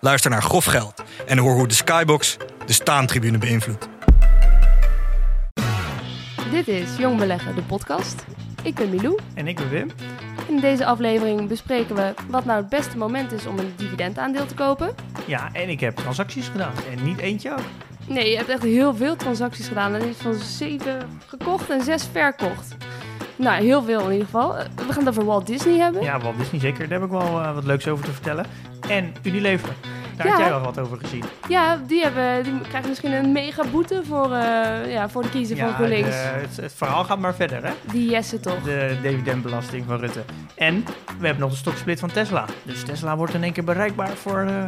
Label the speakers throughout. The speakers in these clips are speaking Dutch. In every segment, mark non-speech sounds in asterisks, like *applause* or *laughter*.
Speaker 1: Luister naar Grof Geld en hoor hoe de Skybox de staantribune beïnvloedt.
Speaker 2: Dit is Jong Beleggen, de podcast. Ik ben Milou.
Speaker 3: En ik ben Wim.
Speaker 2: In deze aflevering bespreken we wat nou het beste moment is om een dividendaandeel te kopen.
Speaker 3: Ja, en ik heb transacties gedaan. En niet eentje ook.
Speaker 2: Nee, je hebt echt heel veel transacties gedaan. Er is van zeven gekocht en zes verkocht. Nou, heel veel in ieder geval. We gaan het over Walt Disney hebben.
Speaker 3: Ja, Walt Disney zeker. Daar heb ik wel eh, wat leuks over te vertellen. En Unilever. Daar
Speaker 2: Ja.
Speaker 3: had jij wel wat over gezien.
Speaker 2: Ja, die, hebben, die krijgen misschien een mega boete voor, eh, ja, voor de kiezer van
Speaker 3: Ja,
Speaker 2: GroenLinks.
Speaker 3: de- het, het verhaal gaat maar verder, hè?
Speaker 2: Die Jesse toch.
Speaker 3: De dividendbelasting van Rutte. En we hebben nog de stoksplit van Tesla. Dus Tesla wordt in één keer bereikbaar voor eh,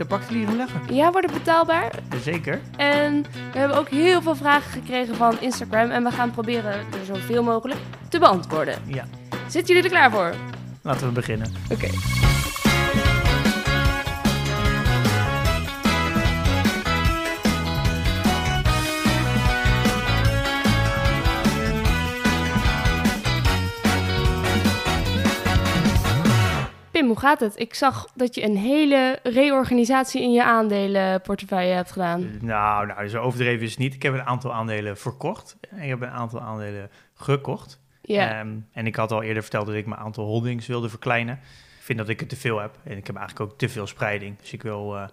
Speaker 3: de particuliere belegger.
Speaker 2: Ja, wordt het betaalbaar.
Speaker 3: Zeker.
Speaker 2: En we hebben ook heel veel vragen gekregen van Instagram. En we gaan proberen er zoveel mogelijk te beantwoorden.
Speaker 3: Ja,
Speaker 2: Zitten jullie er klaar voor?
Speaker 3: laten we beginnen.
Speaker 2: Oké. Hoe gaat het? Ik zag dat je een hele reorganisatie in je aandelenportefeuille hebt gedaan.
Speaker 3: Nou, nou, zo overdreven is het niet. Ik heb een aantal aandelen verkocht. En ik heb een aantal aandelen gekocht.
Speaker 2: Ja,
Speaker 3: Ehm, en ik had al eerder verteld dat ik mijn aantal holdings wilde verkleinen. Ik vind dat ik het te veel heb. En ik heb eigenlijk ook te veel spreiding. Dus ik wil eh,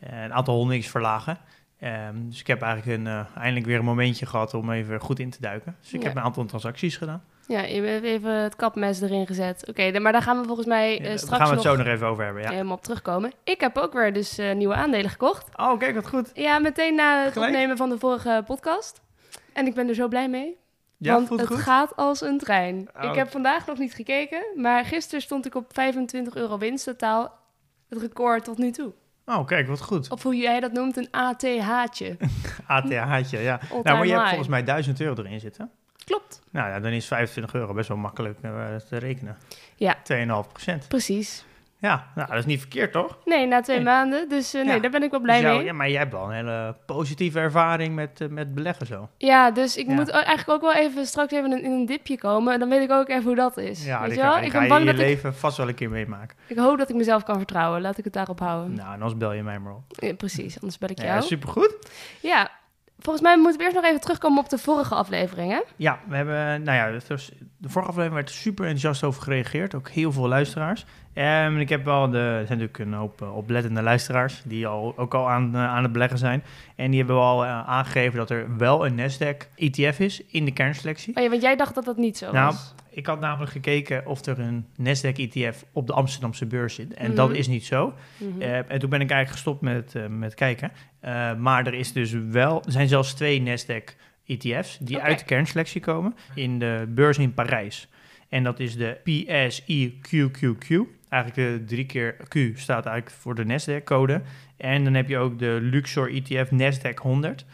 Speaker 3: een aantal holdings verlagen. Ehm, dus ik heb eigenlijk een, eh, eindelijk weer een momentje gehad om even goed in te duiken. Dus ik
Speaker 2: Ja.
Speaker 3: heb een aantal transacties gedaan.
Speaker 2: Ja, je hebt even het kapmes erin gezet. Oké, maar daar gaan we volgens mij eh, straks
Speaker 3: gaan we het
Speaker 2: nog
Speaker 3: zo nog even over hebben. Ja.
Speaker 2: helemaal op terugkomen. Ik heb ook weer dus eh, nieuwe aandelen gekocht.
Speaker 3: Oh, kijk, wat goed.
Speaker 2: Ja, meteen na het
Speaker 3: Gelijk?
Speaker 2: opnemen van de vorige podcast. En ik ben er zo blij mee.
Speaker 3: Ja,
Speaker 2: want het
Speaker 3: goed.
Speaker 2: gaat als een trein.
Speaker 3: Oh.
Speaker 2: Ik heb vandaag nog niet gekeken, maar gisteren stond ik op 25 euro winst totaal. Het record tot nu toe.
Speaker 3: Oh, kijk, wat goed.
Speaker 2: Of hoe jij dat noemt, een ATH'tje.
Speaker 3: ATH'tje, *laughs* ja. Nou, maar je hebt volgens mij 1000 euro erin zitten.
Speaker 2: Klopt,
Speaker 3: Nou ja, dan is 25 euro best wel makkelijk eh, te rekenen.
Speaker 2: Ja.
Speaker 3: 2,5 procent.
Speaker 2: precies.
Speaker 3: Ja, nou, dat is niet verkeerd, toch?
Speaker 2: Nee, na twee
Speaker 3: Nee.
Speaker 2: maanden. Dus eh, nee,
Speaker 3: Ja.
Speaker 2: daar ben ik wel blij
Speaker 3: Dus jou-
Speaker 2: mee.
Speaker 3: Ja, maar jij hebt wel een hele positieve ervaring met, eh, met beleggen zo.
Speaker 2: Ja, dus ik
Speaker 3: Ja.
Speaker 2: moet eigenlijk ook wel even straks even in een dipje komen. Dan weet ik ook even hoe dat is.
Speaker 3: Ja,
Speaker 2: Weet je wel?
Speaker 3: ga,
Speaker 2: Ik
Speaker 3: ga
Speaker 2: ben
Speaker 3: je
Speaker 2: bang
Speaker 3: je
Speaker 2: dat ik...
Speaker 3: leven vast wel een keer meemaken.
Speaker 2: Ik hoop dat ik mezelf kan vertrouwen. Laat ik het daarop houden.
Speaker 3: Nou, en anders bel je mij maar op.
Speaker 2: Ja, precies, anders bel ik
Speaker 3: Ja,
Speaker 2: jou.
Speaker 3: supergoed.
Speaker 2: Ja, volgens mij moeten we eerst nog even terugkomen op de vorige aflevering, hè?
Speaker 3: Ja, we hebben, nou ja, de vorige aflevering werd super enthousiast over gereageerd. Ook heel veel luisteraars. En ik heb wel, de, er zijn natuurlijk een hoop eh, oplettende luisteraars die al, ook al aan, eh, aan het beleggen zijn. En die hebben wel eh, aangegeven dat er wel een Nasdaq ETF is in de kernselectie.
Speaker 2: Oh ja, want jij dacht dat dat niet zo
Speaker 3: Nou,
Speaker 2: was.
Speaker 3: Ik had namelijk gekeken of er een Nasdaq ETF op de Amsterdamse beurs zit. En
Speaker 2: Mhm.
Speaker 3: dat is niet zo.
Speaker 2: Mhm.
Speaker 3: En toen ben ik eigenlijk gestopt met, met kijken. Maar er is dus wel, er zijn zelfs twee Nasdaq ETF's die uit de kernselectie komen in de beurs in Parijs. En dat is de PSIQQQ. Eigenlijk de drie keer Q staat eigenlijk voor de Nasdaq-code. En dan heb je ook de Luxor ETF Nasdaq 100.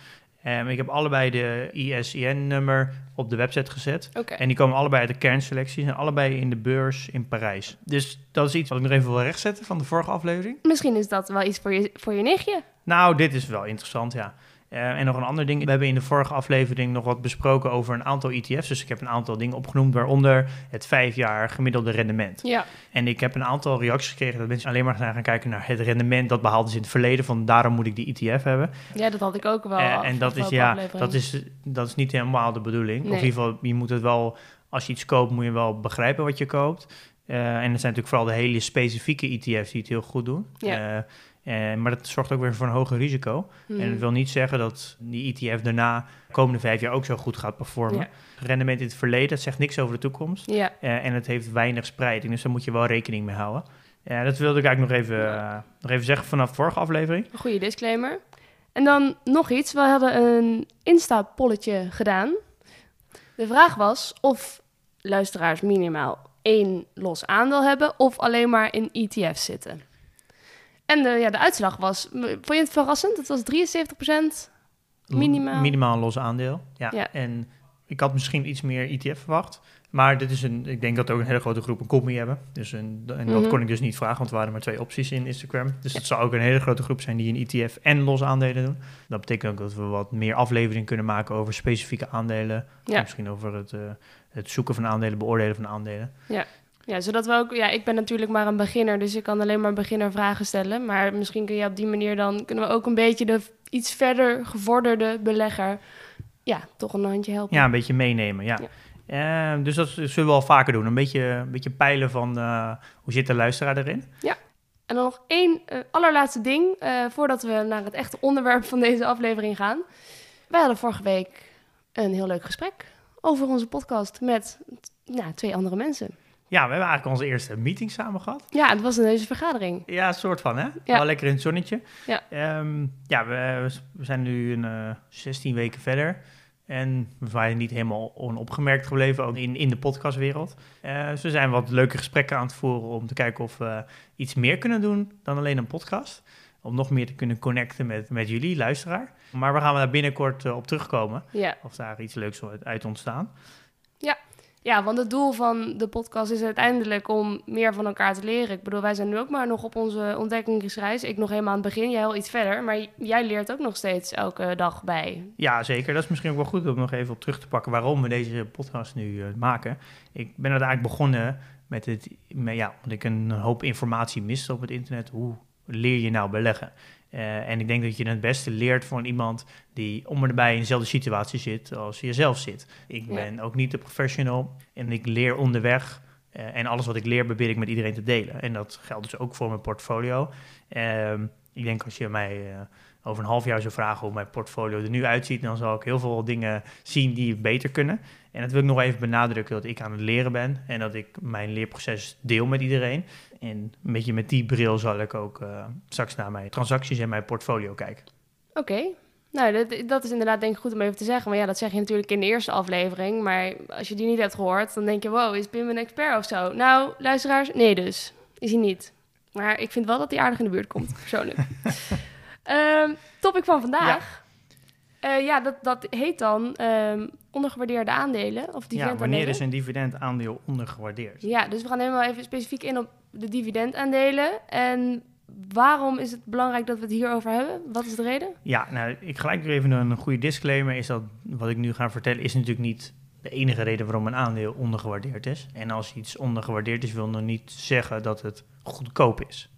Speaker 3: Ehm, ik heb allebei de ISIN-nummer op de website gezet. En die komen allebei uit de kernselectie. En allebei in de beurs in Parijs. Dus dat is iets wat ik nog even wil rechtzetten van de vorige aflevering.
Speaker 2: Misschien is dat wel iets voor je, voor je nichtje.
Speaker 3: Nou, dit is wel interessant, ja. Eh, en nog een ander ding. We hebben in de vorige aflevering nog wat besproken over een aantal ETF's. Dus ik heb een aantal dingen opgenoemd, waaronder het vijf jaar gemiddelde rendement.
Speaker 2: Ja.
Speaker 3: En ik heb een aantal reacties gekregen dat mensen alleen maar gaan kijken naar het rendement dat behaald is in het verleden. Van daarom moet ik die ETF hebben.
Speaker 2: ja, dat had ik ook wel.
Speaker 3: Eh, en dat is, ja,
Speaker 2: aflevering.
Speaker 3: dat is, dat is niet helemaal de bedoeling. Of
Speaker 2: Nee.
Speaker 3: in ieder geval, je moet het wel, als je iets koopt, moet je wel begrijpen wat je koopt. Eh, en er zijn natuurlijk vooral de hele specifieke ETF's die het heel goed doen.
Speaker 2: Ja.
Speaker 3: Eh, maar dat zorgt ook weer voor een hoger risico. En dat wil niet zeggen dat die ETF daarna de komende vijf jaar ook zo goed gaat performen.
Speaker 2: Ja.
Speaker 3: Rendement in het verleden, dat zegt niks over de toekomst.
Speaker 2: Ja,
Speaker 3: Eh, en het heeft weinig spreiding, dus daar moet je wel rekening mee houden. Ja, dat wilde ik eigenlijk nog even, eh, nog even zeggen vanaf de vorige aflevering.
Speaker 2: een goede disclaimer. En dan nog iets. We hadden een Insta-polletje gedaan. De vraag was of luisteraars minimaal één los aandeel hebben of alleen maar in ETF's zitten. En de, ja, de uitslag was, vond je het verrassend? Het was 73 Minimaal.
Speaker 3: Minimaal los aandeel. Ja.
Speaker 2: Ja.
Speaker 3: En ik had misschien iets meer ETF verwacht. Maar dit is een, ik denk dat ook een hele grote groep een commie hebben. Dus een, en dat
Speaker 2: Mhm.
Speaker 3: kon ik dus niet vragen, want er waren maar twee opties in Instagram. Dus het zou ook een hele grote groep zijn die een ETF en los aandelen doen. Dat betekent ook dat we wat meer aflevering kunnen maken over specifieke aandelen.
Speaker 2: Ja.
Speaker 3: Misschien over het, eh, het zoeken van aandelen, beoordelen van aandelen.
Speaker 2: Ja, zodat we ook... Ja, ik ben natuurlijk maar een beginner, dus ik kan alleen maar beginnervragen stellen. Maar misschien kun je op die manier dan... Kunnen we ook een beetje de iets verder gevorderde belegger... Ja, toch een handje helpen.
Speaker 3: Ja, een beetje meenemen, ja. Eh, dus dat zullen we wel vaker doen. Een beetje, een beetje peilen van eh, hoe zit de luisteraar erin.
Speaker 2: En dan nog één eh, allerlaatste ding, eh, voordat we naar het echte onderwerp van deze aflevering gaan. Wij hadden vorige week een heel leuk gesprek over onze podcast met nou, twee andere mensen.
Speaker 3: Ja, we hebben eigenlijk onze eerste meeting samen gehad.
Speaker 2: Ja, het was een deze vergadering.
Speaker 3: Ja, soort van, hè?
Speaker 2: Ja.
Speaker 3: Wel lekker in het zonnetje.
Speaker 2: Ja.
Speaker 3: Ehm, ja, we, we zijn nu een eh 16 weken verder. En we waren niet helemaal onopgemerkt gebleven, ook in, in de podcastwereld. Eh, dus we zijn wat leuke gesprekken aan het voeren om te kijken of we iets meer kunnen doen dan alleen een podcast. Om nog meer te kunnen connecten met, met jullie, luisteraar. Maar we gaan daar binnenkort eh, op terugkomen.
Speaker 2: Ja.
Speaker 3: Of daar iets leuks uit- uit ontstaan.
Speaker 2: ja, want het doel van de podcast is uiteindelijk om meer van elkaar te leren. Ik bedoel, wij zijn nu ook maar nog op onze ontdekkingsreis. Ik nog helemaal aan het begin, jij al iets verder. Maar jij leert ook nog steeds elke dag bij.
Speaker 3: Ja, zeker. Dat is misschien ook wel goed om nog even op terug te pakken waarom we deze podcast nu eh, maken. Ik ben uiteindelijk begonnen met het, met, ja, omdat ik een hoop informatie miste op het internet. Hoe leer je nou beleggen? Eh, en ik denk dat je het beste leert van iemand die om en erbij in dezelfde situatie zit als je zelf zit. Ik
Speaker 2: Ja.
Speaker 3: ben ook niet de professional en ik leer onderweg. eh, en alles wat ik leer probeer ik met iedereen te delen. En dat geldt dus ook voor mijn portfolio. Ehm, ik denk als je mij eh, over een half jaar zou vragen hoe mijn portfolio er nu uitziet, dan zal ik heel veel dingen zien die beter kunnen. En dat wil ik nog even benadrukken dat ik aan het leren ben en dat ik mijn leerproces deel met iedereen. En een beetje met die bril zal ik ook eh, straks naar mijn transacties en mijn portfolio kijken.
Speaker 2: Oké. Nou, dat, dat is inderdaad denk ik goed om even te zeggen. Maar ja, dat zeg je natuurlijk in de eerste aflevering. Maar als je die niet hebt gehoord, dan denk je... wow, is Pim een expert of zo? Nou, luisteraars, nee dus. Is hij niet. Maar ik vind wel dat hij aardig in de buurt komt, persoonlijk. *laughs* Ehm, topic van vandaag. Ja, ja dat, dat heet dan ehm, ondergewaardeerde aandelen. Of
Speaker 3: Ja, wanneer is een dividendaandeel ondergewaardeerd?
Speaker 2: Ja, dus we gaan helemaal even specifiek in op de dividendaandelen. En waarom is het belangrijk dat we het hierover hebben? Wat is de reden?
Speaker 3: Ja, nou, ik gelijk weer even een goede disclaimer. Is dat wat ik nu ga vertellen, is natuurlijk niet de enige reden waarom een aandeel ondergewaardeerd is. En als iets ondergewaardeerd is, wil nog niet zeggen dat het goedkoop is.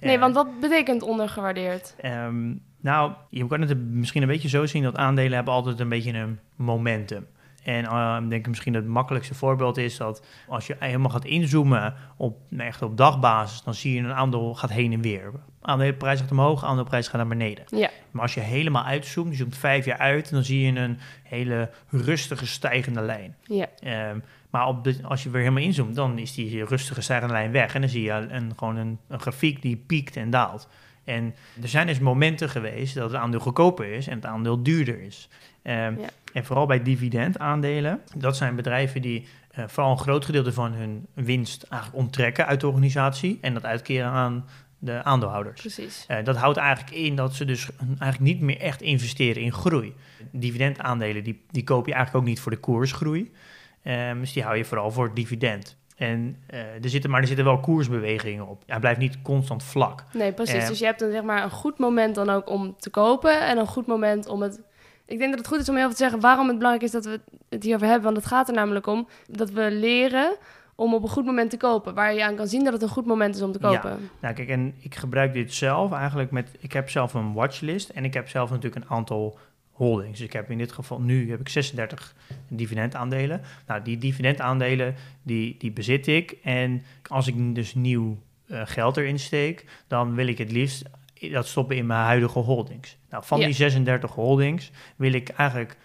Speaker 2: Nee,
Speaker 3: Eh,
Speaker 2: want wat betekent ondergewaardeerd?
Speaker 3: Ehm, nou, je kan het misschien een beetje zo zien dat aandelen hebben altijd een beetje een momentum. En eh, ik denk misschien het makkelijkste voorbeeld is dat als je helemaal gaat inzoomen op, nou, echt op dagbasis, dan zie je een aandeel gaat heen en weer. Aandelenprijs gaat omhoog, aandeelprijs gaat naar beneden.
Speaker 2: Ja,
Speaker 3: Maar als je helemaal uitzoomt, je zoomt vijf jaar uit, dan zie je een hele rustige stijgende lijn.
Speaker 2: ja,
Speaker 3: Ehm, maar op de, als je weer helemaal inzoomt, dan is die rustige stijgende lijn weg. En dan zie je een, gewoon een, een grafiek die piekt en daalt. En er zijn dus momenten geweest dat het aandeel goedkoper is en het aandeel duurder is. Ehm,
Speaker 2: Ja.
Speaker 3: En vooral bij dividendaandelen, dat zijn bedrijven die eh, vooral een groot gedeelte van hun winst eigenlijk onttrekken uit de organisatie en dat uitkeren aan de aandeelhouders.
Speaker 2: precies.
Speaker 3: Eh, dat houdt eigenlijk in dat ze dus eigenlijk niet meer echt investeren in groei. Dividendaandelen, die, die koop je eigenlijk ook niet voor de koersgroei. Ehm, dus die hou je vooral voor het dividend. En eh, er zitten, maar er zitten wel koersbewegingen op. Hij blijft niet constant vlak.
Speaker 2: Nee, precies.
Speaker 3: Eh.
Speaker 2: dus je hebt dan zeg maar een goed moment dan ook om te kopen en een goed moment om het... Ik denk dat het goed is om heel even te zeggen waarom het belangrijk is dat we het hierover hebben. Want het gaat er namelijk om dat we leren om op een goed moment te kopen. Waar je aan kan zien dat het een goed moment is om te
Speaker 3: Ja.
Speaker 2: kopen.
Speaker 3: Nou kijk, en ik gebruik dit zelf eigenlijk met... Ik heb zelf een watchlist en ik heb zelf natuurlijk een aantal holdings. Dus ik heb in dit geval, nu heb ik 36 dividendaandelen. Nou, die dividendaandelen, die, die bezit ik. En als ik dus nieuw eh, geld erin steek, dan wil ik het liefst dat stoppen in mijn huidige holdings. Nou, van
Speaker 2: Ja.
Speaker 3: die 36 holdings wil ik eigenlijk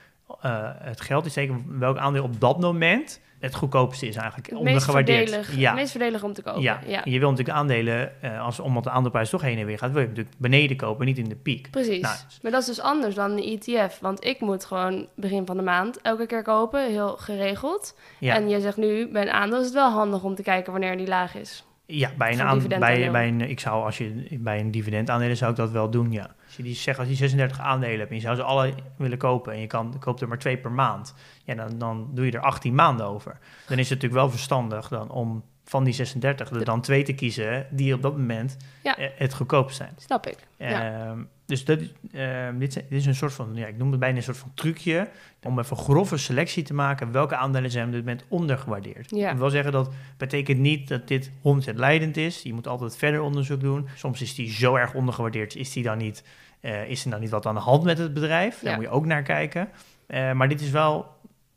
Speaker 3: eh, het geld insteken welk aandeel op dat moment het goedkoopste is eigenlijk.
Speaker 2: Het meest
Speaker 3: ondergewaardeerd.
Speaker 2: voordelig,
Speaker 3: Ja.
Speaker 2: het meest voordelig om te kopen.
Speaker 3: Ja,
Speaker 2: ja.
Speaker 3: je wil natuurlijk aandelen, eh, als, omdat de aandeelprijs toch heen en weer gaat, wil je natuurlijk beneden kopen, niet in de piek.
Speaker 2: Precies.
Speaker 3: Nou,
Speaker 2: Maar dat is dus anders dan een ETF. Want ik moet gewoon begin van de maand elke keer kopen, heel geregeld.
Speaker 3: Ja,
Speaker 2: En je zegt nu, bij een aandeel is het wel handig om te kijken wanneer die laag is.
Speaker 3: Ja, bij een,
Speaker 2: Voor
Speaker 3: aan, bij, bij een, ik zou als je bij een dividendaandelen zou ik dat wel doen, ja. Als je die zegt, als je 36 aandelen hebt en je zou ze alle willen kopen en je kan, koopt er maar twee per maand, ja, dan, dan doe je er 18 maanden over. Dan is het natuurlijk wel verstandig dan om van die 36 er dan twee te kiezen die op dat moment
Speaker 2: Ja.
Speaker 3: eh, het goedkoopst zijn.
Speaker 2: Snap ik. Ja.
Speaker 3: Dus dat, ehm, dit, is- dit is een soort van, ja, ik noem het bijna een soort van trucje om even grove selectie te maken. Welke aandelen zijn op dit moment ondergewaardeerd?
Speaker 2: Ja.
Speaker 3: Ik wil zeggen dat betekent niet dat dit 100% leidend is. Je moet altijd verder onderzoek doen. Soms is die zo erg ondergewaardeerd, is, die dan niet, eh, is er dan niet wat aan de hand met het bedrijf? Daar
Speaker 2: Ja.
Speaker 3: moet je ook naar kijken. Eh, maar dit is wel,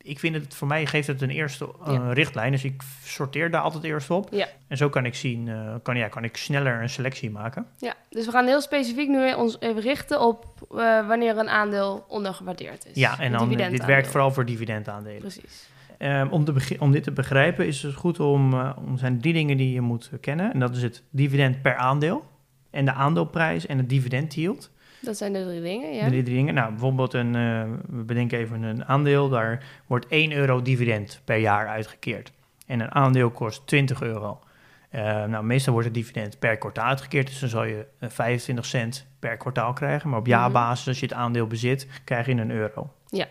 Speaker 3: ik vind het, voor mij geeft het een eerste
Speaker 2: Ja.
Speaker 3: richtlijn. Dus ik sorteer daar altijd eerst op.
Speaker 2: Ja.
Speaker 3: En zo kan ik zien, eh, kan, ja, kan ik sneller een selectie maken.
Speaker 2: ja, dus we gaan heel specifiek nu ons even richten op eh, wanneer een aandeel ondergewaardeerd is.
Speaker 3: Ja, en dan, eh, dit werkt vooral voor dividendaandelen.
Speaker 2: Precies.
Speaker 3: Ehm, om, te om dit te begrijpen is het goed om, om zijn drie dingen die je moet kennen. En dat is het dividend per aandeel en de aandeelprijs en het dividend yield.
Speaker 2: Dat zijn de drie dingen, ja.
Speaker 3: De drie dingen. Nou, bijvoorbeeld een, eh, we bedenken even een aandeel, daar wordt 1 euro dividend per jaar uitgekeerd. En een aandeel kost 20 euro. Eh, nou, meestal wordt het dividend per kwartaal uitgekeerd, dus dan zal je eh, 25 cent per kwartaal krijgen. Maar op jaarbasis, als je het aandeel bezit, krijg je een euro.
Speaker 2: Ja.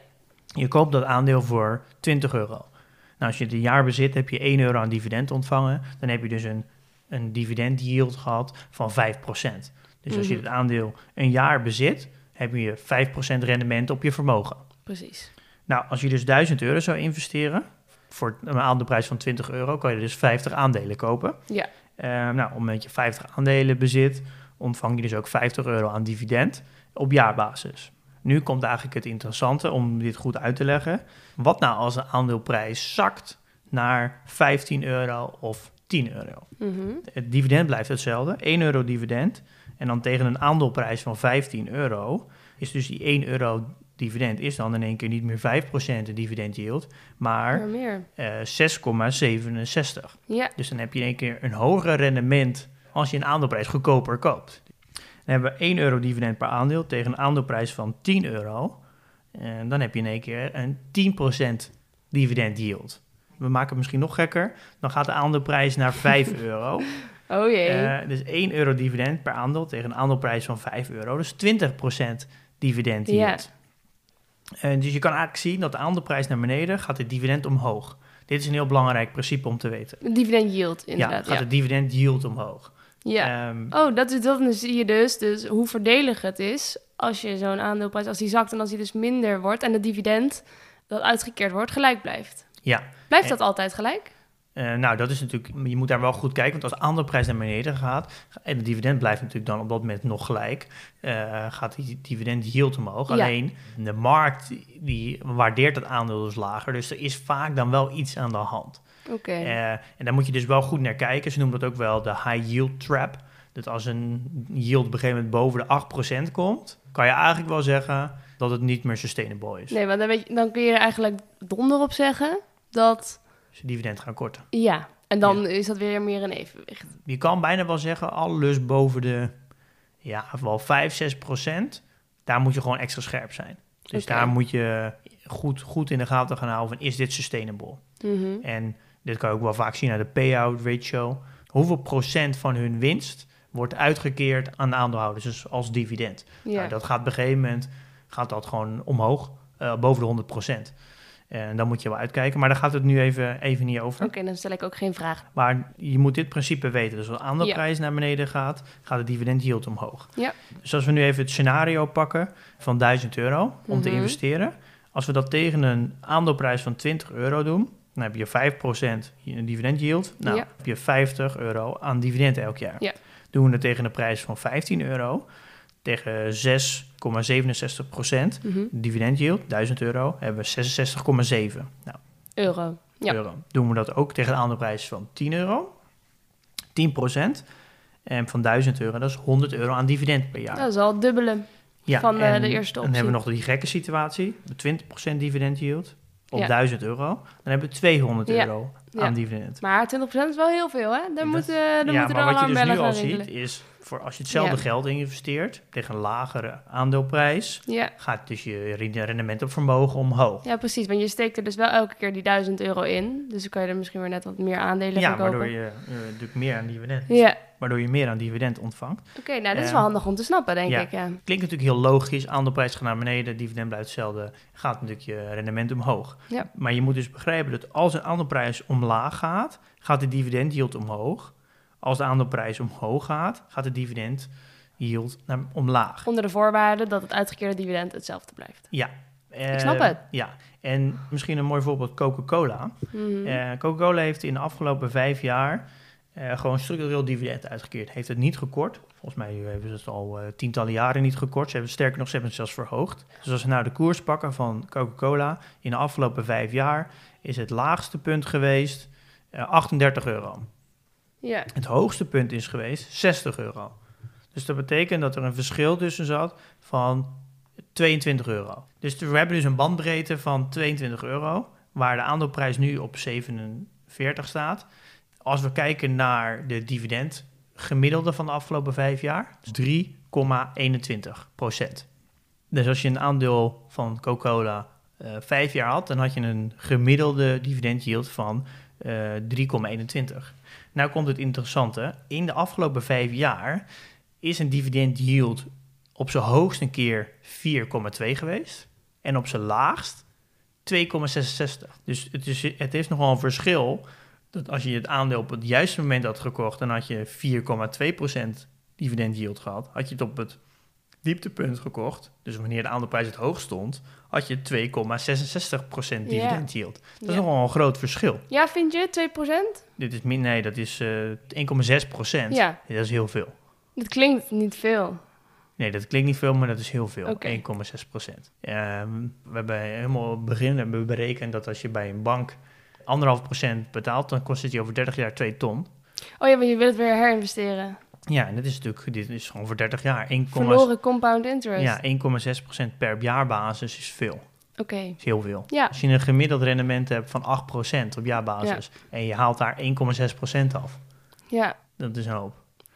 Speaker 3: Je koopt dat aandeel voor 20 euro. Nou, als je het een jaar bezit, heb je 1 euro aan dividend ontvangen. Dan heb je dus een, een dividend yield gehad van 5%. Dus als je
Speaker 2: Mhm.
Speaker 3: het aandeel een jaar bezit, heb je 5% rendement op je vermogen.
Speaker 2: Precies.
Speaker 3: Nou, als je dus 1000 euro zou investeren, voor een aandeelprijs van 20 euro, kan je dus 50 aandelen kopen.
Speaker 2: Ja.
Speaker 3: Eh, nou, op het moment dat je 50 aandelen bezit, ontvang je dus ook 50 euro aan dividend op jaarbasis. Nu komt eigenlijk het interessante om dit goed uit te leggen. Wat nou als de aandeelprijs zakt naar 15 euro of 10 euro?
Speaker 2: Mhm.
Speaker 3: Het dividend blijft hetzelfde, 1 euro dividend. En dan tegen een aandeelprijs van 15 euro is dus die 1 euro dividend is dan in één keer niet meer 5% de dividend yield, maar
Speaker 2: Maar meer.
Speaker 3: eh 6,67.
Speaker 2: Ja,
Speaker 3: Dus dan heb je in één keer een hoger rendement als je een aandeelprijs goedkoper koopt. Dan hebben we 1 euro dividend per aandeel tegen een aandeelprijs van 10 euro. En dan heb je in één keer een 10% dividend yield. We maken het misschien nog gekker. Dan gaat de aandeelprijs naar 5 *laughs* euro.
Speaker 2: Oh jee.
Speaker 3: Eh, dus 1 euro dividend per aandeel tegen een aandeelprijs van 5 euro. Dus 20% dividend
Speaker 2: Ja.
Speaker 3: yield. En dus je kan eigenlijk zien dat de aandeelprijs naar beneden gaat het dividend omhoog. Dit is een heel belangrijk principe om te weten.
Speaker 2: Dividend yield,
Speaker 3: Ja,
Speaker 2: inderdaad.
Speaker 3: gaat
Speaker 2: Ja,
Speaker 3: het dividend yield omhoog.
Speaker 2: ja.
Speaker 3: Ehm,
Speaker 2: Oh, dat is dat. Dan zie je dus, dus hoe voordelig het is als je zo'n aandeelprijs, als die zakt en als die dus minder wordt en het dividend dat uitgekeerd wordt, gelijk blijft.
Speaker 3: ja,
Speaker 2: Blijft
Speaker 3: En-
Speaker 2: dat altijd gelijk?
Speaker 3: Eh, nou dat is natuurlijk, je moet daar wel goed kijken, want als de aandeelprijs naar beneden gaat en het dividend blijft natuurlijk dan op dat moment nog gelijk, eh, gaat die dividend yield omhoog.
Speaker 2: Ja.
Speaker 3: Alleen de markt die waardeert dat aandeel dus lager, dus er is vaak dan wel iets aan de hand.
Speaker 2: Oké.
Speaker 3: Eh, en daar moet je dus wel goed naar kijken. Ze noemen dat ook wel de high yield trap. Dat als een yield op een gegeven moment boven de 8% komt, kan je eigenlijk wel zeggen dat het niet meer sustainable is.
Speaker 2: Nee, want dan, weet je, dan kun je er eigenlijk donder op zeggen dat,
Speaker 3: Je dividend gaan korten.
Speaker 2: ja. En dan is dat weer meer een evenwicht.
Speaker 3: Je kan bijna wel zeggen, alles boven de ja, wel 5, 6% daar moet je gewoon extra scherp zijn. Dus daar moet je goed, goed in de gaten gaan houden van, is dit sustainable?
Speaker 2: Mhm.
Speaker 3: En dit kan je ook wel vaak zien aan de payout ratio. Hoeveel procent van hun winst wordt uitgekeerd aan de aandeelhouders, dus als dividend?
Speaker 2: Ja.
Speaker 3: Nou, dat gaat op een gegeven moment gaat dat gewoon omhoog, eh, boven de 100 En dan moet je wel uitkijken, maar daar gaat het nu even, even niet over.
Speaker 2: Oké, dan stel ik ook geen vraag.
Speaker 3: Maar je moet dit principe weten. Dus als de aandeelprijs naar beneden gaat, gaat de dividend yield omhoog.
Speaker 2: Ja.
Speaker 3: Dus als we nu even het scenario pakken van 1000 euro om te
Speaker 2: Mhm.
Speaker 3: investeren. Als we dat tegen een aandeelprijs van 20 euro doen, dan heb je 5% een dividend yield. Nou,
Speaker 2: Ja.
Speaker 3: heb je 50 euro aan dividend elk jaar.
Speaker 2: Ja.
Speaker 3: Doen we het tegen een prijs van 15 euro, tegen 6,67 procent
Speaker 2: Mhm.
Speaker 3: dividend yield, 1000 euro, hebben we 66,7. Nou,
Speaker 2: Euro. Ja.
Speaker 3: euro. Doen we dat ook tegen een aandeelprijs van 10 euro, 10% En van 1000 euro, dat is 100 euro aan dividend per jaar.
Speaker 2: Dat is al het dubbele. van, eh,
Speaker 3: en
Speaker 2: de eerste
Speaker 3: Dan
Speaker 2: optie.
Speaker 3: hebben we nog die gekke situatie, de 20% dividend yield op
Speaker 2: Ja.
Speaker 3: 1000 euro. Dan hebben we 200
Speaker 2: Ja.
Speaker 3: euro
Speaker 2: Ja.
Speaker 3: aan dividend.
Speaker 2: Maar 20% is wel heel veel, hè? Daar
Speaker 3: Dat-
Speaker 2: moeten, daar
Speaker 3: ja,
Speaker 2: moeten
Speaker 3: maar wat je dus nu al ziet is, voor als je hetzelfde
Speaker 2: Ja.
Speaker 3: geld investeert tegen een lagere aandeelprijs,
Speaker 2: Ja.
Speaker 3: gaat dus je rende- rendement op vermogen omhoog.
Speaker 2: ja, precies. Want je steekt er dus wel elke keer die 1000 euro in. Dus dan kan je er misschien weer net wat meer aandelen
Speaker 3: Ja,
Speaker 2: van kopen.
Speaker 3: waardoor je eh, natuurlijk meer aan dividend,
Speaker 2: Ja,
Speaker 3: waardoor je meer aan dividend ontvangt.
Speaker 2: oké. nou, dat is wel handig om te snappen, denk
Speaker 3: Ja.
Speaker 2: ik. Ja.
Speaker 3: Klinkt natuurlijk heel logisch, aandeelprijs gaat naar beneden, dividend blijft hetzelfde, gaat natuurlijk je rendement omhoog.
Speaker 2: Ja.
Speaker 3: Maar je moet dus begrijpen dat als een aandeelprijs omlaag gaat, gaat de dividend yield omhoog. Als de aandeelprijs omhoog gaat, gaat de dividend yield naar omlaag.
Speaker 2: Onder de voorwaarde dat het uitgekeerde dividend hetzelfde blijft.
Speaker 3: Ja.
Speaker 2: Ik snap
Speaker 3: Eh,
Speaker 2: het.
Speaker 3: Ja, en misschien een mooi voorbeeld Coca-Cola.
Speaker 2: Mhm.
Speaker 3: Eh, Coca-Cola heeft in de afgelopen vijf jaar eh, gewoon structureel dividend uitgekeerd. Heeft het niet gekort. Volgens mij hebben ze het al eh, tientallen jaren niet gekort. Ze hebben sterker nog, ze hebben het zelfs verhoogd. Dus als we nou de koers pakken van Coca-Cola in de afgelopen vijf jaar, is het laagste punt geweest eh, 38 euro.
Speaker 2: ja.
Speaker 3: Het hoogste punt is geweest 60 euro. Dus dat betekent dat er een verschil tussen zat van 22 euro. Dus we hebben dus een bandbreedte van 22 euro, waar de aandeelprijs nu op 47 staat. Als we kijken naar de dividend gemiddelde van de afgelopen vijf jaar, is 3,21 procent. Dus als je een aandeel van Coca-Cola eh, vijf jaar had, dan had je een gemiddelde dividend yield van eh 3,21. Nou komt het interessante. In de afgelopen vijf jaar is een dividend yield op zijn hoogst een keer 4,2 geweest. En op zijn laagst 2,66. Dus het is, het is nogal een verschil. Dat als je het aandeel op het juiste moment had gekocht, dan had je 4,2% dividend yield gehad. Had je het op het dieptepunt gekocht, dus wanneer de aandeelprijs het hoogst stond, had je 2,66% dividend yield. Dat is nogal een groot verschil.
Speaker 2: ja, vind je 2%?
Speaker 3: Dit is min, nee, dat is eh 1,6 procent.
Speaker 2: Ja.
Speaker 3: Dat is heel veel.
Speaker 2: Dat klinkt niet veel.
Speaker 3: Nee, dat klinkt niet veel, maar dat is heel veel.
Speaker 2: Oké.
Speaker 3: 1,6 procent. Ehm, we hebben helemaal op het begin hebben we berekend dat als je bij een bank anderhalf procent betaalt, dan kost het je over 30 jaar 2 ton.
Speaker 2: Oh ja, maar je wil het weer herinvesteren.
Speaker 3: Ja, en dat is natuurlijk, dit is gewoon voor 30 jaar. 1,6
Speaker 2: Verloren compound interest.
Speaker 3: ja, 1,6 procent per jaarbasis is veel.
Speaker 2: Oké.
Speaker 3: Is heel veel.
Speaker 2: Ja.
Speaker 3: Als je een gemiddeld rendement hebt van 8 procent op jaarbasis en je haalt daar 1,6 procent af,
Speaker 2: Ja,
Speaker 3: dat is een hoop.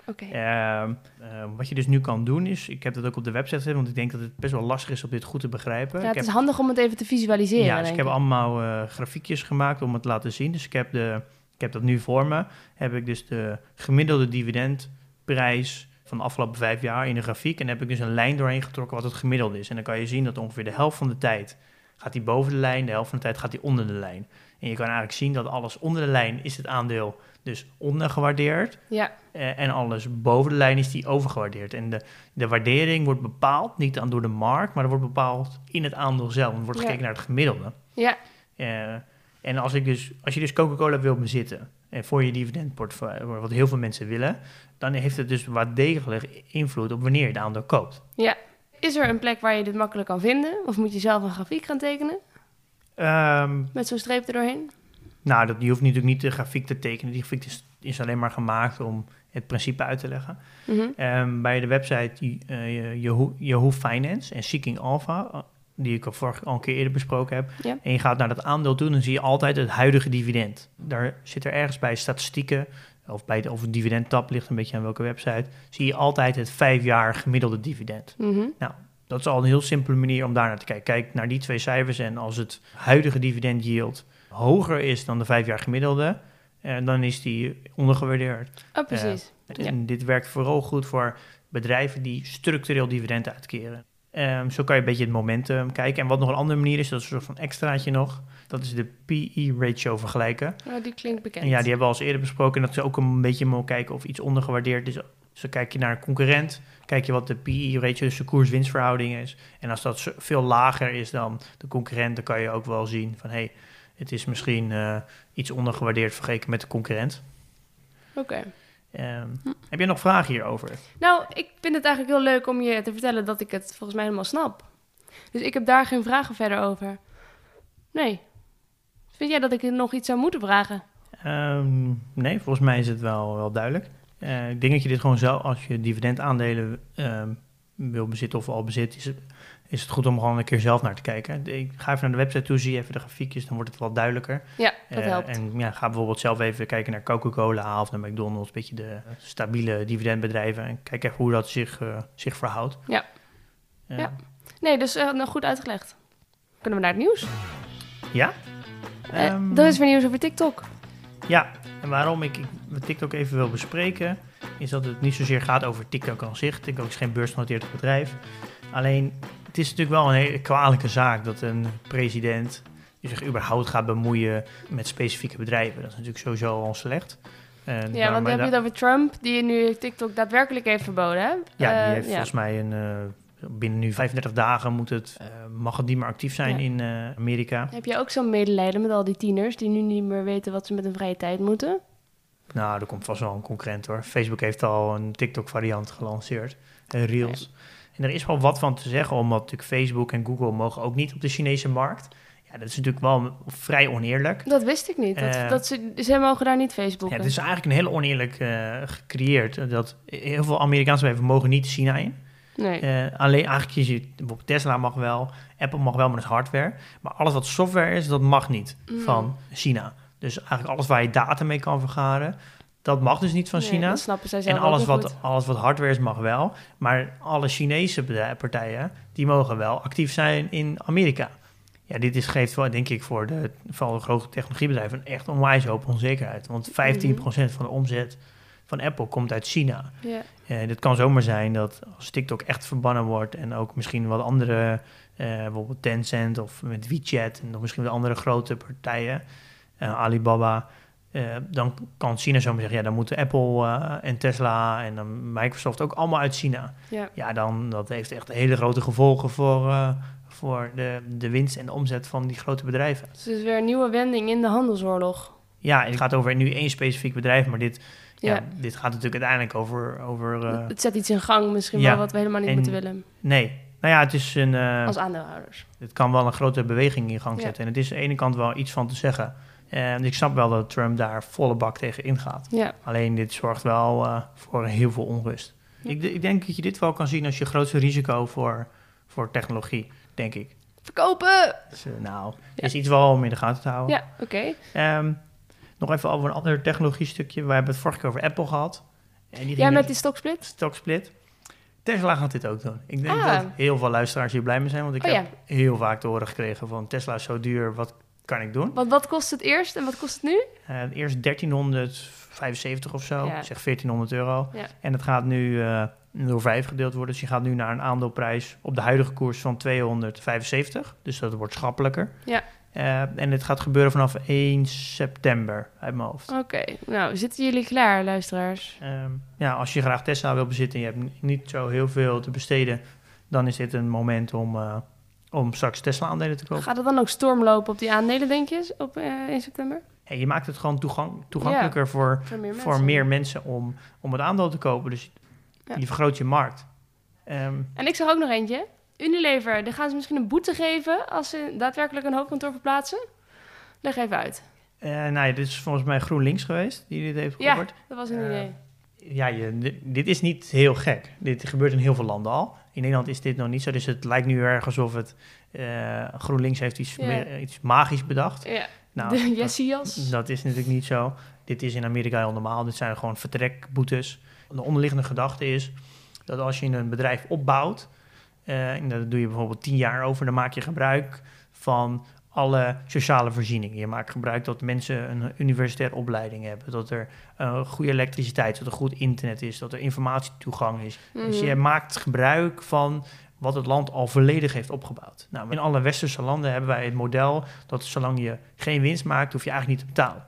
Speaker 2: Oké.
Speaker 3: Ehm, eh, wat je dus nu kan doen is, ik heb dat ook op de website gezet, want ik denk dat het best wel lastig is om dit goed te begrijpen.
Speaker 2: Ja,
Speaker 3: ik
Speaker 2: het is
Speaker 3: heb,
Speaker 2: handig om het even te visualiseren.
Speaker 3: ja, dus ik heb allemaal eh, grafiekjes gemaakt om het te laten zien. Dus ik heb, de, ik heb dat nu voor me. Heb ik dus de gemiddelde dividendprijs van de afgelopen vijf jaar in de grafiek. En heb ik dus een lijn doorheen getrokken wat het gemiddelde is. En dan kan je zien dat ongeveer de helft van de tijd gaat die boven de lijn, de helft van de tijd gaat die onder de lijn. En je kan eigenlijk zien dat alles onder de lijn is het aandeel dus ondergewaardeerd.
Speaker 2: Ja,
Speaker 3: Eh, en alles boven de lijn is die overgewaardeerd. En de, de waardering wordt bepaald niet aan door de markt, maar dat wordt bepaald in het aandeel zelf. Er wordt
Speaker 2: Ja.
Speaker 3: gekeken naar het gemiddelde.
Speaker 2: ja,
Speaker 3: Eh, en als, ik dus, als je dus Coca-Cola wil bezitten en voor je dividendportefeuille, wat heel veel mensen willen, dan heeft het dus wat degelijk invloed op wanneer je het aandeel koopt.
Speaker 2: ja. Is er een plek waar je dit makkelijk kan vinden? Of moet je zelf een grafiek gaan tekenen?
Speaker 3: Ehm,
Speaker 2: Met zo'n streep er doorheen?
Speaker 3: Nou, dat, je hoeft natuurlijk niet de grafiek te tekenen. Die grafiek is, is alleen maar gemaakt om het principe uit te leggen.
Speaker 2: Mhm.
Speaker 3: Ehm, bij de website eh, Yahoo, Yahoo Finance en Seeking Alpha, eh, die ik al vorige al een keer eerder besproken heb.
Speaker 2: Ja.
Speaker 3: En je gaat naar dat aandeel toe, dan zie je altijd het huidige dividend. Daar zit er ergens bij statistieken, of bij de of een dividendtab ligt een beetje aan welke website, zie je altijd het vijf jaar gemiddelde dividend.
Speaker 2: Mhm.
Speaker 3: Dat is al een heel simpele manier om daar naar te kijken. Kijk naar die twee cijfers en als het huidige dividend yield hoger is dan de vijf jaar gemiddelde, eh, dan is die ondergewaardeerd.
Speaker 2: Oh, precies. Ja.
Speaker 3: En dit werkt vooral goed voor bedrijven die structureel dividend uitkeren. Ehm, zo kan je een beetje het momentum kijken. En wat nog een andere manier is, dat is een soort van extraatje nog. Dat is de PE-ratio vergelijken.
Speaker 2: Oh, die klinkt bekend.
Speaker 3: En ja, die hebben we al eens eerder besproken. En dat is ook een beetje te kijken of iets ondergewaardeerd is. Dus dan kijk je naar een concurrent, kijk je wat de PE-ratio, dus de koers-winstverhouding is. En als dat veel lager is dan de concurrent, dan kan je ook wel zien van... hé, hey, het is misschien eh, iets ondergewaardeerd vergeleken met de concurrent.
Speaker 2: Oké.
Speaker 3: Ehm, Heb je nog vragen hierover?
Speaker 2: Nou, ik vind het eigenlijk heel leuk om je te vertellen dat ik het volgens mij helemaal snap. Dus ik heb daar geen vragen verder over. Nee. Vind jij dat ik nog iets zou moeten vragen?
Speaker 3: Ehm, nee, volgens mij is het wel, wel duidelijk. Eh, ik denk dat je dit gewoon zo, als je dividendaandelen ehm, wil bezitten of al bezit, is het, is het goed om gewoon een keer zelf naar te kijken. Ik ga even naar de website toe, zie even de grafiekjes, dan wordt het wat duidelijker.
Speaker 2: Ja, dat
Speaker 3: Eh,
Speaker 2: helpt.
Speaker 3: En ja, ga bijvoorbeeld zelf even kijken naar Coca-Cola of naar McDonald's, een beetje de stabiele dividendbedrijven. En kijk even hoe dat zich, eh, zich verhoudt.
Speaker 2: Ja.
Speaker 3: Eh,
Speaker 2: Ja. Nee, dus nou goed uitgelegd. Kunnen we naar het nieuws?
Speaker 3: Ja?
Speaker 2: Er is weer nieuws over TikTok.
Speaker 3: Ja, en waarom ik, ik met TikTok even wil bespreken, is dat het niet zozeer gaat over TikTok aan zich. TikTok is geen beursgenoteerd bedrijf. Alleen, het is natuurlijk wel een hele kwalijke zaak dat een president die zich überhaupt gaat bemoeien met specifieke bedrijven. Dat is natuurlijk sowieso al slecht. En
Speaker 2: Ja, want dan heb je het over Trump, die nu TikTok daadwerkelijk heeft verboden, hè?
Speaker 3: Ja, die
Speaker 2: Eh,
Speaker 3: heeft volgens mij een, eh, binnen nu 35 dagen moet het, eh, mag het niet meer actief zijn
Speaker 2: Ja.
Speaker 3: in eh, Amerika.
Speaker 2: Heb je ook zo'n medelijden met al die tieners die nu niet meer weten wat ze met hun vrije tijd moeten?
Speaker 3: Nou, er komt vast wel een concurrent hoor. Facebook heeft al een TikTok-variant gelanceerd, eh, Reels. En er is wel wat van te zeggen, omdat natuurlijk Facebook en Google mogen ook niet op de Chinese markt. Ja, dat is natuurlijk wel vrij oneerlijk.
Speaker 2: Dat wist ik niet. Dat, dat ze, ze mogen daar niet
Speaker 3: Ja,
Speaker 2: Facebooken.
Speaker 3: het is eigenlijk een heel oneerlijk gecreëerd. Dat heel veel Amerikaanse bedrijven mogen niet China in.
Speaker 2: Nee.
Speaker 3: Eh, alleen eigenlijk je ziet, bijvoorbeeld Tesla mag wel, Apple mag wel, maar dat is hardware. Maar alles wat software is, dat mag niet
Speaker 2: Mm.
Speaker 3: van China. Dus eigenlijk alles waar je data mee kan vergaren, dat mag dus niet van
Speaker 2: Nee,
Speaker 3: China.
Speaker 2: dat snappen zij zelf
Speaker 3: En alles wat,
Speaker 2: goed.
Speaker 3: alles wat hardware is mag wel. Maar alle Chinese partijen, die mogen wel actief zijn in Amerika. Ja, dit is, geeft wel, denk ik, voor de, vooral de grote technologiebedrijven echt onwijs hoop onzekerheid. Want 15% van de omzet van Apple komt uit China.
Speaker 2: Ja.
Speaker 3: Eh, dit kan zomaar zijn dat als TikTok echt verbannen wordt en ook misschien wat andere, eh, bijvoorbeeld Tencent of met WeChat en nog misschien wat andere grote partijen, eh, Alibaba, eh, dan kan China zomaar zeggen, ja, dan moeten Apple eh, en Tesla en dan Microsoft ook allemaal uit China.
Speaker 2: Ja.
Speaker 3: Ja, dan dat heeft echt hele grote gevolgen voor, eh, voor de, de winst en de omzet van die grote bedrijven.
Speaker 2: Dus het is weer een nieuwe wending in de handelsoorlog.
Speaker 3: Ja, en het gaat over nu één specifiek bedrijf, maar dit, ja.
Speaker 2: Ja.
Speaker 3: dit gaat natuurlijk uiteindelijk over, over eh,
Speaker 2: het zet iets in gang, misschien
Speaker 3: ja.
Speaker 2: wel wat we helemaal niet
Speaker 3: En-
Speaker 2: moeten willen
Speaker 3: nee. Nou ja, het is een, eh,
Speaker 2: als aandeelhouders.
Speaker 3: Het kan wel een grote beweging in gang zetten. En het is aan de ene kant wel iets van te zeggen. En ik snap wel dat Trump daar volle bak tegen ingaat. Alleen dit zorgt wel eh, voor heel veel onrust. Ik, ik denk dat je dit wel kan zien als je grootste risico voor, voor technologie, denk ik.
Speaker 2: Verkopen!
Speaker 3: Dus, nou, is iets wel om in de gaten te houden.
Speaker 2: Ja, oké.
Speaker 3: Ehm, nog even over een ander technologie stukje. We hebben het vorige keer over Apple gehad. En die
Speaker 2: Ja, met die stoksplit?
Speaker 3: stoksplit. Tesla gaat dit ook doen. Ik denk
Speaker 2: Ah.
Speaker 3: dat heel veel luisteraars hier blij mee zijn. Want ik
Speaker 2: Oh
Speaker 3: heb heel vaak te horen gekregen van Tesla is zo duur, wat kan ik doen?
Speaker 2: Want wat kost het eerst en wat kost het nu?
Speaker 3: Eh, eerst 1375 of zo,
Speaker 2: Ja.
Speaker 3: zeg 1400 euro.
Speaker 2: Ja.
Speaker 3: En het gaat nu eh, door vijf gedeeld worden. Dus je gaat nu naar een aandeelprijs op de huidige koers van 275. Dus dat wordt schappelijker.
Speaker 2: Ja.
Speaker 3: Eh, en het gaat gebeuren vanaf 1 september uit mijn hoofd.
Speaker 2: Oké, nou, zitten jullie klaar, luisteraars?
Speaker 3: Ehm, ja, als je graag Tesla wil bezitten en je hebt niet zo heel veel te besteden, dan is dit een moment om, eh, om straks Tesla-aandelen te kopen.
Speaker 2: Gaat het dan ook stormlopen op die aandelen, denk je, op eh, 1 september?
Speaker 3: En je maakt het gewoon toegankelijker voor,
Speaker 2: Voor meer
Speaker 3: voor meer mensen om, om het aandeel te kopen. Dus
Speaker 2: Ja.
Speaker 3: je vergroot je markt. Ehm,
Speaker 2: En ik zag ook nog eentje. Unilever, daar gaan ze misschien een boete geven als ze daadwerkelijk een hoofdkantoor verplaatsen. Leg even uit.
Speaker 3: nou ja, dit is volgens mij GroenLinks geweest die dit heeft
Speaker 2: Ja.
Speaker 3: geopperd.
Speaker 2: Dat was een
Speaker 3: Eh,
Speaker 2: idee.
Speaker 3: Ja, je, dit, is niet heel gek. Dit gebeurt in heel veel landen al. In Nederland is dit nog niet zo. Dus het lijkt nu erg alsof het eh, GroenLinks heeft iets,
Speaker 2: Ja.
Speaker 3: iets magisch bedacht.
Speaker 2: Ja,
Speaker 3: Nou, *laughs*
Speaker 2: de
Speaker 3: dat-
Speaker 2: Jessias.
Speaker 3: Dat is natuurlijk niet zo. Dit is in Amerika heel normaal. Dit zijn gewoon vertrekboetes. De onderliggende gedachte is dat als je een bedrijf opbouwt, en dat doe je bijvoorbeeld tien jaar over, dan maak je gebruik van alle sociale voorzieningen. Je maakt gebruik dat mensen een universitaire opleiding hebben, dat er eh, goede elektriciteit dat er goed internet is, dat er informatietoegang is. Dus je
Speaker 2: Mhm.
Speaker 3: maakt gebruik van wat het land al volledig heeft opgebouwd. Nou, in alle westerse landen hebben wij het model dat zolang je geen winst maakt, hoef je eigenlijk niet te betalen.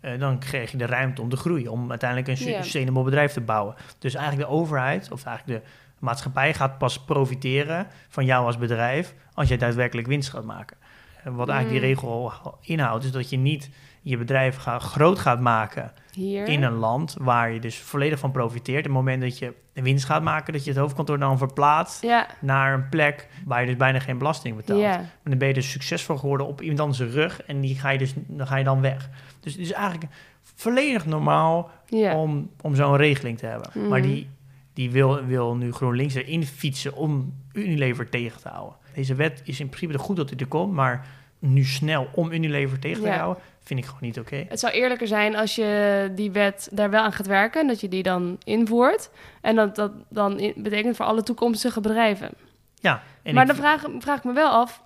Speaker 3: Eh, dan krijg je de ruimte om te groeien, om uiteindelijk een sustainable bedrijf te bouwen. Dus eigenlijk de overheid, of eigenlijk de maatschappij, gaat pas profiteren van jou als bedrijf als jij daadwerkelijk winst gaat maken. Wat eigenlijk die
Speaker 2: Mm.
Speaker 3: regel inhoudt, is dat je niet je bedrijf gaat, groot gaat maken
Speaker 2: Hier.
Speaker 3: in een land waar je dus volledig van profiteert. Op het moment dat je winst gaat maken, dat je het hoofdkantoor dan verplaatst
Speaker 2: Ja,
Speaker 3: naar een plek waar je dus bijna geen belasting betaalt.
Speaker 2: ja.
Speaker 3: En dan ben je dus succesvol geworden op iemand anders rug en die ga je dus, dan ga je dan weg. Dus het is eigenlijk volledig normaal
Speaker 2: ja.
Speaker 3: om, om zo'n regeling te hebben. Maar die, die wil, wil nu GroenLinks erin fietsen om Unilever tegen te houden. Deze wet is in principe goed dat hij er komt, maar nu snel om Unilever tegen te
Speaker 2: Ja.
Speaker 3: houden, vind ik gewoon niet oké.
Speaker 2: Het zou eerlijker zijn als je die wet daar wel aan gaat werken... en dat je die dan invoert. En dat dat dan in- betekent voor alle toekomstige bedrijven.
Speaker 3: Ja, en
Speaker 2: maar dan vraag, vraag ik me wel af...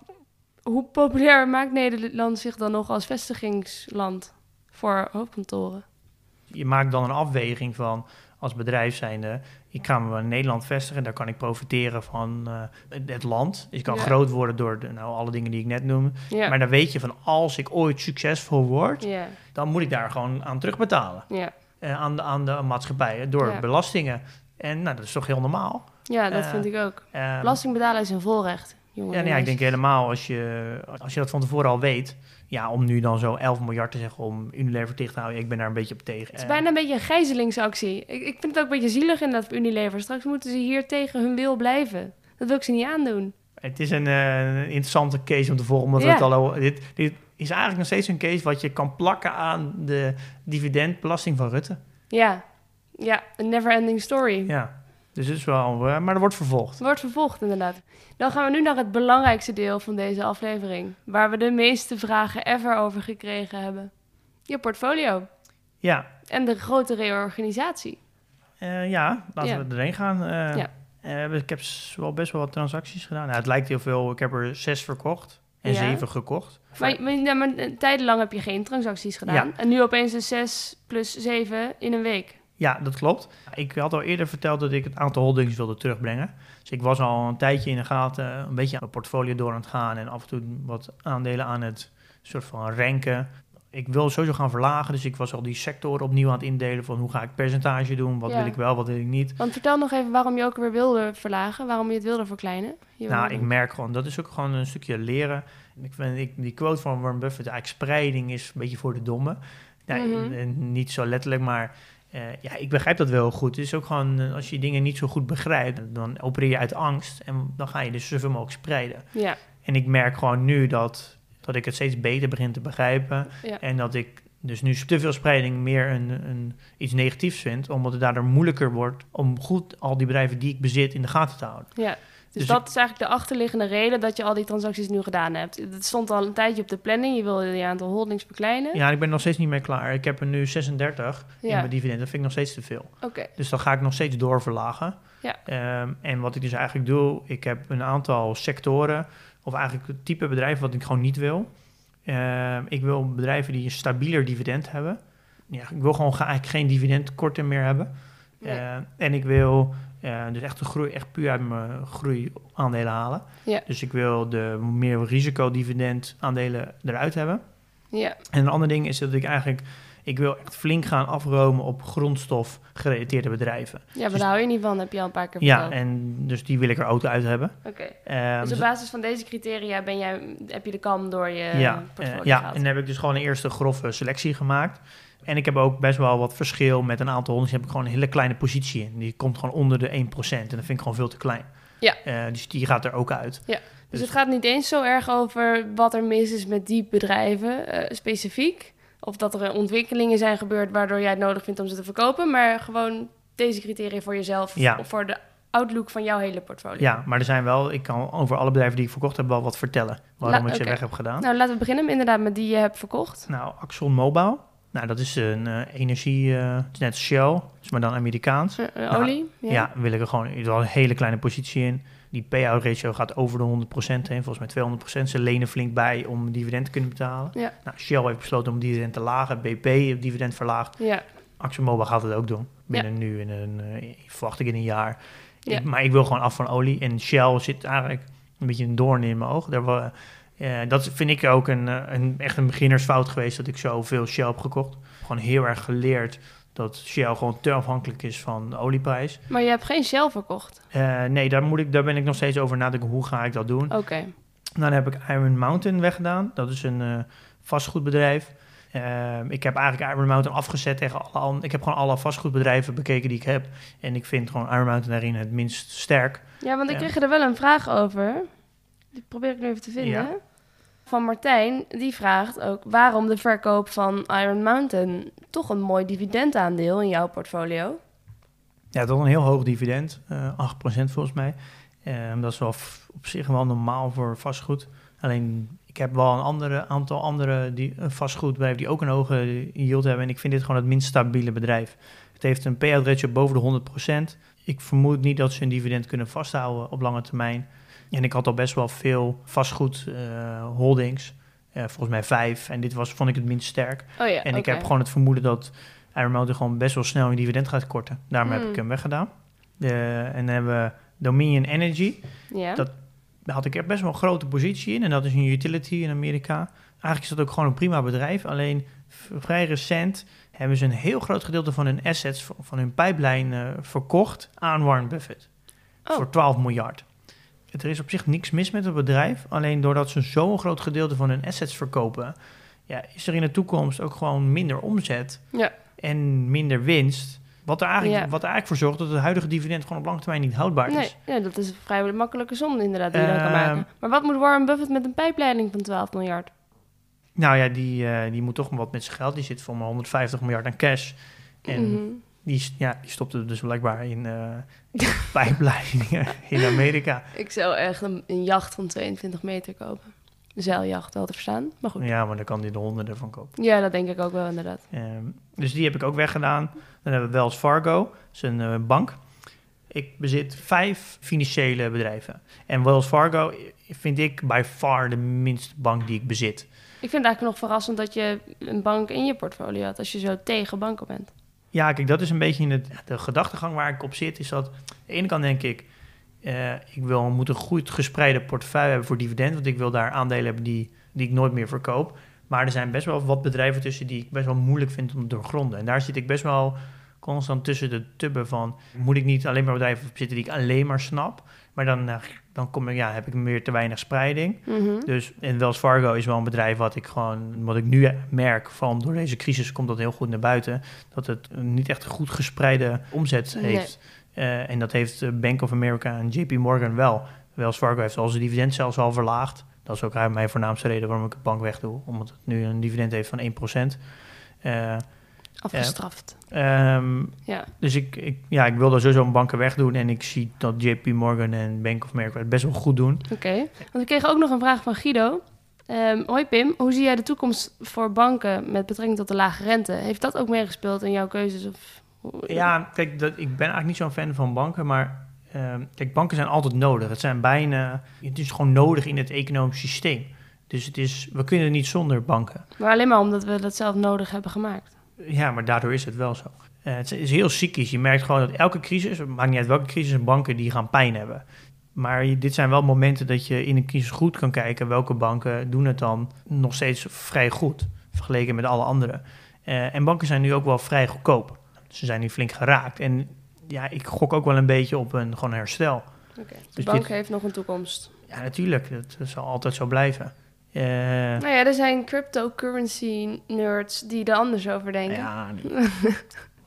Speaker 2: hoe populair maakt Nederland zich dan nog als vestigingsland voor hoofdkantoren?
Speaker 3: je maakt dan een afweging van als bedrijf zijnde, ik ga me in Nederland vestigen, daar kan ik profiteren van eh, het land. Ik kan
Speaker 2: Ja.
Speaker 3: groot worden door de, nou, alle dingen die ik net noemde.
Speaker 2: Ja,
Speaker 3: Maar dan weet je van als ik ooit succesvol word,
Speaker 2: ja,
Speaker 3: dan moet ik daar gewoon aan terugbetalen.
Speaker 2: ja.
Speaker 3: Eh, aan, de, aan de maatschappijen door belastingen. En nou, dat is toch heel normaal.
Speaker 2: ja dat
Speaker 3: Eh,
Speaker 2: vind ik ook.
Speaker 3: Ehm,
Speaker 2: Belasting betalen is een volrecht, jongen.
Speaker 3: ja, ja, ik denk helemaal als je, als je dat van tevoren al weet. Ja, om nu dan zo 11 miljard te zeggen om Unilever tegen te houden. Ik ben daar een beetje op tegen.
Speaker 2: Het is bijna een beetje een gijzelingsactie. Ik, ik vind het ook een beetje zielig inderdaad voor Unilever. Straks moeten ze hier tegen hun wil blijven. Dat wil ik ze niet aandoen.
Speaker 3: Het is een eh, interessante case om te volgen, omdat
Speaker 2: Ja.
Speaker 3: het al. Dit, dit is eigenlijk nog steeds een case wat je kan plakken aan de dividendbelasting van Rutte.
Speaker 2: Ja, ja een never-ending story.
Speaker 3: Ja, dus het is wel... eh, maar er wordt vervolgd.
Speaker 2: Wordt vervolgd, inderdaad. Dan gaan we nu naar het belangrijkste deel van deze aflevering. Waar we de meeste vragen ever over gekregen hebben. Je portfolio.
Speaker 3: Ja,
Speaker 2: En de grote reorganisatie.
Speaker 3: eh, ja laten
Speaker 2: Ja.
Speaker 3: we erheen gaan. Eh,
Speaker 2: Ja.
Speaker 3: ik heb wel best wel wat transacties gedaan. Nou, het lijkt heel veel. Ik heb er zes verkocht en
Speaker 2: Ja.
Speaker 3: zeven gekocht.
Speaker 2: Maar, maar, maar tijdenlang heb je geen transacties gedaan. En nu opeens de 6 plus 7 in een week.
Speaker 3: Ja, dat klopt. Ik had al eerder verteld dat ik het aantal holdings wilde terugbrengen. Dus ik was al een tijdje in de gaten, een beetje aan mijn portfolio door aan het gaan en af en toe wat aandelen aan het soort van renken. Ik wil sowieso gaan verlagen, dus ik was al die sectoren opnieuw aan het indelen van hoe ga ik percentage doen, wat
Speaker 2: Ja.
Speaker 3: wil ik wel, wat wil ik niet.
Speaker 2: Want vertel nog even waarom je ook weer wilde verlagen. Waarom je het wilde verkleinen. Je
Speaker 3: Nou,
Speaker 2: wilde-
Speaker 3: ik merk gewoon, dat is ook gewoon een stukje leren. Ik vind ik, die quote van Warren Buffett, eigenlijk spreiding is een beetje voor de domme. Nou,
Speaker 2: Mhm.
Speaker 3: en niet zo letterlijk, maar eh, ja, ik begrijp dat wel goed. Het is ook gewoon, eh, als je dingen niet zo goed begrijpt, dan opereer je uit angst en dan ga je dus zoveel mogelijk spreiden.
Speaker 2: Ja,
Speaker 3: En ik merk gewoon nu dat, dat ik het steeds beter begin te begrijpen
Speaker 2: ja.
Speaker 3: en dat ik dus nu te veel spreiding meer een, een, iets negatiefs vind, omdat het daardoor moeilijker wordt om goed al die bedrijven die ik bezit in de gaten te houden.
Speaker 2: ja. Dus,
Speaker 3: Dus
Speaker 2: dat is eigenlijk de achterliggende reden dat je al die transacties nu gedaan hebt. Het stond al een tijdje op de planning. Je wilde je aantal holdings verkleinen.
Speaker 3: Ja, ik ben nog steeds niet meer klaar. Ik heb er nu 36 in
Speaker 2: Ja.
Speaker 3: mijn dividend. Dat vind ik nog steeds te veel.
Speaker 2: Oké.
Speaker 3: Dus dan ga ik nog steeds doorverlagen.
Speaker 2: Ja.
Speaker 3: Ehm, en wat ik dus eigenlijk doe, ik heb een aantal sectoren, of eigenlijk het type bedrijven wat ik gewoon niet wil. Ehm, ik wil bedrijven die een stabieler dividend hebben. Ja, ik wil gewoon eigenlijk geen dividendkorten meer hebben.
Speaker 2: Nee.
Speaker 3: Ehm, en ik wil eh, dus echt de groei, echt puur uit mijn groei aandelen halen.
Speaker 2: Ja.
Speaker 3: Dus ik wil de meer risicodividend aandelen eruit hebben.
Speaker 2: Ja,
Speaker 3: En een ander ding is dat ik eigenlijk, ik wil echt flink gaan afromen op grondstof gerelateerde bedrijven.
Speaker 2: ja maar
Speaker 3: Dus-
Speaker 2: daar hou je niet van, heb je al een paar keer
Speaker 3: Ja,
Speaker 2: verteld.
Speaker 3: en dus die wil ik er auto uit hebben.
Speaker 2: Oké.
Speaker 3: Ehm,
Speaker 2: Dus op basis van deze criteria ben jij, heb je de kam door je
Speaker 3: ja,
Speaker 2: portfolio
Speaker 3: eh, ja, en dan heb ik dus gewoon een eerste grove selectie gemaakt. En ik heb ook best wel wat verschil met een aantal honderd. heb ik gewoon een hele kleine positie in. Die komt gewoon onder de 1%. En dat vind ik gewoon veel te klein.
Speaker 2: Ja.
Speaker 3: Eh, dus die gaat er ook uit.
Speaker 2: Dus het gaat niet eens zo erg over wat er mis is met die bedrijven eh, specifiek. Of dat er ontwikkelingen zijn gebeurd waardoor jij het nodig vindt om ze te verkopen. Maar gewoon deze criteria voor jezelf.
Speaker 3: Ja.
Speaker 2: Of voor de outlook van jouw hele portfolio.
Speaker 3: Ja, maar er zijn wel, ik kan over alle bedrijven die ik verkocht heb wel wat vertellen. Waarom
Speaker 2: La-
Speaker 3: ik ze weg heb gedaan.
Speaker 2: Nou, laten we beginnen inderdaad met die je hebt verkocht.
Speaker 3: Nou, Axon Mobile. Nou, dat is een eh, energie, eh, het is net Shell, is maar dan Amerikaans.
Speaker 2: Eh,
Speaker 3: Nou,
Speaker 2: olie.
Speaker 3: Ja, wil ik er gewoon er wel een hele kleine positie in. Die payout ratio gaat over de 100% heen, volgens mij 200%. Ze lenen flink bij om dividend te kunnen betalen.
Speaker 2: Ja.
Speaker 3: Nou, Shell heeft besloten om dividend te lagen. BP heeft dividend verlaagd.
Speaker 2: Ja,
Speaker 3: gaat het ook doen. Binnen nu, in een, eh, verwacht ik in een jaar.
Speaker 2: Ja.
Speaker 3: Ik, maar ik wil gewoon af van olie. En Shell zit eigenlijk een beetje een doorn in mijn oog. Daar, eh, dat vind ik ook een, eh, een, echt een beginnersfout geweest dat ik zoveel Shell heb gekocht. Gewoon heel erg geleerd dat Shell gewoon te afhankelijk is van de olieprijs.
Speaker 2: maar je hebt geen Shell verkocht.
Speaker 3: Eh, nee, daar, moet ik, daar ben ik nog steeds over nadenken. Hoe ga ik dat doen?
Speaker 2: Oké.
Speaker 3: Dan heb ik Iron Mountain weggedaan. Dat is een eh, vastgoedbedrijf. Eh, ik heb eigenlijk Iron Mountain afgezet tegen alle andere. Ik heb gewoon alle vastgoedbedrijven bekeken die ik heb. En ik vind gewoon Iron Mountain daarin het minst sterk.
Speaker 2: Ja, want ik kreeg er wel een vraag over. Die probeer ik nu even te vinden.
Speaker 3: Ja.
Speaker 2: Van Martijn, die vraagt ook waarom de verkoop van Iron Mountain toch een mooi dividendaandeel in jouw portfolio.
Speaker 3: Ja, is een heel hoog dividend, eh 8% volgens mij. Ehm, dat is wel op zich wel normaal voor vastgoed. Alleen, ik heb wel een andere, aantal andere die, een vastgoedbedrijven die ook een hoge yield hebben. En ik vind dit gewoon het minst stabiele bedrijf. Het heeft een payout ratio boven de 100%. Ik vermoed niet dat ze een dividend kunnen vasthouden op lange termijn. En ik had al best wel veel vastgoed eh, holdings. Eh, volgens mij vijf. En dit was, vond ik het minst sterk.
Speaker 2: Oh ja,
Speaker 3: En ik heb gewoon het vermoeden dat Iron Mountain gewoon best wel snel een dividend gaat korten. Daarom heb
Speaker 2: Hmm.
Speaker 3: ik hem weggedaan. Eh, en dan hebben we Dominion Energy.
Speaker 2: Ja.
Speaker 3: dat- Daar had ik er best wel een grote positie in. En dat is een utility in Amerika. Eigenlijk is dat ook gewoon een prima bedrijf. Alleen vrij recent hebben ze een heel groot gedeelte van hun assets, van- hun pijplijn, verkocht aan Warren Buffett.
Speaker 2: Oh.
Speaker 3: Voor 12 miljard. Er is op zich niks mis met het bedrijf. Alleen doordat ze zo'n groot gedeelte van hun assets verkopen, ja, is er in de toekomst ook gewoon minder omzet
Speaker 2: Ja.
Speaker 3: en minder winst. Wat er, eigenlijk,
Speaker 2: Ja.
Speaker 3: wat er eigenlijk voor zorgt dat het huidige dividend gewoon op lange termijn niet houdbaar is.
Speaker 2: Ja, dat is een vrij makkelijke som inderdaad die je dan kan
Speaker 3: Ehm,
Speaker 2: maken. Maar wat moet Warren Buffett met een pijpleiding van 12 miljard?
Speaker 3: Nou ja, die, eh, die moet toch wat met zijn geld. Die zit voor maar 150 miljard aan cash. En
Speaker 2: Mhm.
Speaker 3: Die, ja, die stopte dus blijkbaar in eh *laughs* pijpleidingen *laughs* in Amerika.
Speaker 2: Ik zou echt een, een jacht van 22 meter kopen. Een zeiljacht, wel te verstaan. Maar goed.
Speaker 3: Ja, maar dan kan hij er honderden van kopen.
Speaker 2: Ja, dat denk ik ook wel inderdaad.
Speaker 3: Ehm, dus die heb ik ook weggedaan. Dan hebben we Wells Fargo, dat is een eh, bank. Ik bezit vijf financiële bedrijven. En Wells Fargo vind ik by far de minste bank die ik bezit.
Speaker 2: Ik vind het eigenlijk nog verrassend dat je een bank in je portfolio had als je zo tegen banken bent.
Speaker 3: Ja, kijk, dat is een beetje in het, de gedachtegang waar ik op zit. Is dat aan de ene kant denk ik, eh, ik wil, moet een goed gespreide portefeuille hebben voor dividend. Want ik wil daar aandelen hebben die, die ik nooit meer verkoop. Maar er zijn best wel wat bedrijven tussen die ik best wel moeilijk vind om te doorgronden. En daar zit ik best wel constant tussen de tubben van... moet ik niet alleen maar bedrijven zitten die ik alleen maar snap... maar dan, eh, dan kom ik, ja, heb ik meer te weinig spreiding.
Speaker 2: Mhm.
Speaker 3: Dus en Wells Fargo is wel een bedrijf wat ik gewoon, wat ik nu merk, van door deze crisis komt dat heel goed naar buiten, dat het niet echt een goed gespreide omzet
Speaker 2: Nee.
Speaker 3: heeft. Eh, en dat heeft eh, Bank of America en JP Morgan wel. Wells Fargo heeft al zijn dividend zelfs al verlaagd. Dat is ook eigenlijk mijn voornaamste reden waarom ik de bank wegdoe, omdat het nu een dividend heeft van 1%. Eh,
Speaker 2: Afgestraft.
Speaker 3: ehm,
Speaker 2: Ja.
Speaker 3: dus ik, ik, ja, ik wil daar sowieso een banken wegdoen en ik zie dat JP Morgan en Bank of America het best wel goed doen.
Speaker 2: Oké. Want we kregen ook nog een vraag van Guido. Ehm, hoi Pim, hoe zie jij de toekomst voor banken met betrekking tot de lage rente? Heeft dat ook meegespeeld in jouw keuzes? Of...
Speaker 3: Ja, kijk, dat, ik ben eigenlijk niet zo'n fan van banken, maar ehm, kijk, banken zijn altijd nodig. Het zijn bijna, het is gewoon nodig in het economisch systeem. Dus het is, we kunnen niet zonder banken.
Speaker 2: Maar alleen maar omdat we dat zelf nodig hebben gemaakt.
Speaker 3: Ja, maar daardoor is het wel zo. Eh, het is heel cyclisch. Je merkt gewoon dat elke crisis, het maakt niet uit welke crisis, banken die gaan pijn hebben. Maar je- dit zijn wel momenten dat je in een crisis goed kan kijken welke banken doen het dan nog steeds vrij goed, vergeleken met alle andere. Eh, en banken zijn nu ook wel vrij goedkoop. Ze zijn nu flink geraakt. En ja, ik gok ook wel een beetje op een gewoon herstel.
Speaker 2: Oké. De
Speaker 3: Dus
Speaker 2: bank
Speaker 3: dit-
Speaker 2: heeft nog een toekomst.
Speaker 3: Ja, natuurlijk. Dat zal altijd zo blijven. Eh,
Speaker 2: Nou ja, er zijn cryptocurrency nerds die er anders over denken.
Speaker 3: ja, nee.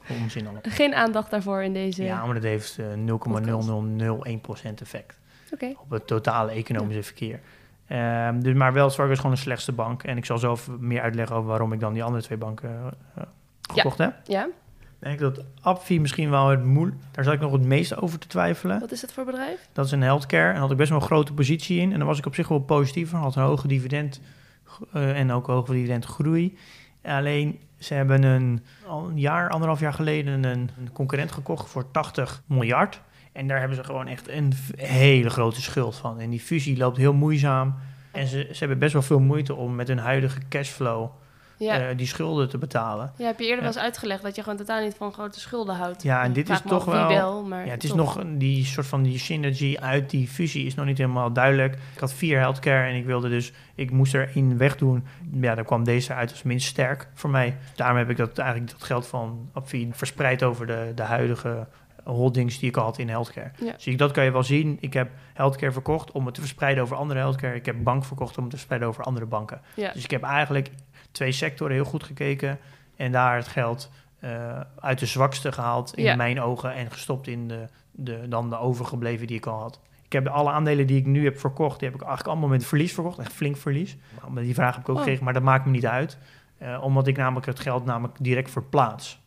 Speaker 3: *laughs* onzin allemaal.
Speaker 2: Geen aandacht daarvoor in deze.
Speaker 3: Ja, maar dat heeft eh, 0,0001% effect.
Speaker 2: Oké.
Speaker 3: op het totale economische verkeer. Ehm, dus, maar Wells Fargo is gewoon de slechtste bank. En ik zal zo even meer uitleggen over waarom ik dan die andere twee banken eh, gekocht heb.
Speaker 2: Ja,
Speaker 3: denk dat Appfi misschien wel het moeilijk... Daar zat ik nog het meest over te twijfelen.
Speaker 2: wat is dat voor bedrijf?
Speaker 3: Dat is een healthcare. En daar had ik best wel een grote positie in. En daar was ik op zich wel positief van. Had een hoge dividend eh, en ook hoge dividendgroei. Alleen, ze hebben een, al een jaar, anderhalf jaar geleden... een, een concurrent gekocht voor 80 miljard. En daar hebben ze gewoon echt een hele grote schuld van. En die fusie loopt heel moeizaam. En ze, ze hebben best wel veel moeite om met hun huidige cashflow...
Speaker 2: Ja.
Speaker 3: eh, die schulden te betalen.
Speaker 2: ja, heb je eerder
Speaker 3: ja.
Speaker 2: wel eens uitgelegd dat je gewoon totaal niet van grote schulden houdt.
Speaker 3: Ja, en dit is toch wel- Ja, het is
Speaker 2: toch.
Speaker 3: nog die soort van die synergy uit die fusie is nog niet helemaal duidelijk. Ik had vier healthcare en ik wilde dus, ik moest er één wegdoen. Ja, daar kwam deze uit als minst sterk voor mij. Daarom heb ik dat eigenlijk dat geld van Appfi verspreid over de, de huidige holdings die ik al had in healthcare.
Speaker 2: Ja.
Speaker 3: Dus ik- dat kan je wel zien. Ik heb healthcare verkocht om het te verspreiden over andere healthcare. Ik heb bank verkocht om het te verspreiden over andere banken.
Speaker 2: Ja.
Speaker 3: Dus ik heb eigenlijk twee sectoren heel goed gekeken en daar het geld eh, uit de zwakste gehaald in
Speaker 2: Ja.
Speaker 3: mijn ogen en gestopt in de, de, dan de overgebleven die ik al had. Ik heb alle aandelen die ik nu heb verkocht, die heb ik eigenlijk allemaal met verlies verkocht, echt flink verlies. Maar Die vraag heb ik ook
Speaker 2: Oh.
Speaker 3: gekregen, maar dat maakt me niet uit, eh, omdat ik namelijk het geld namelijk direct verplaats.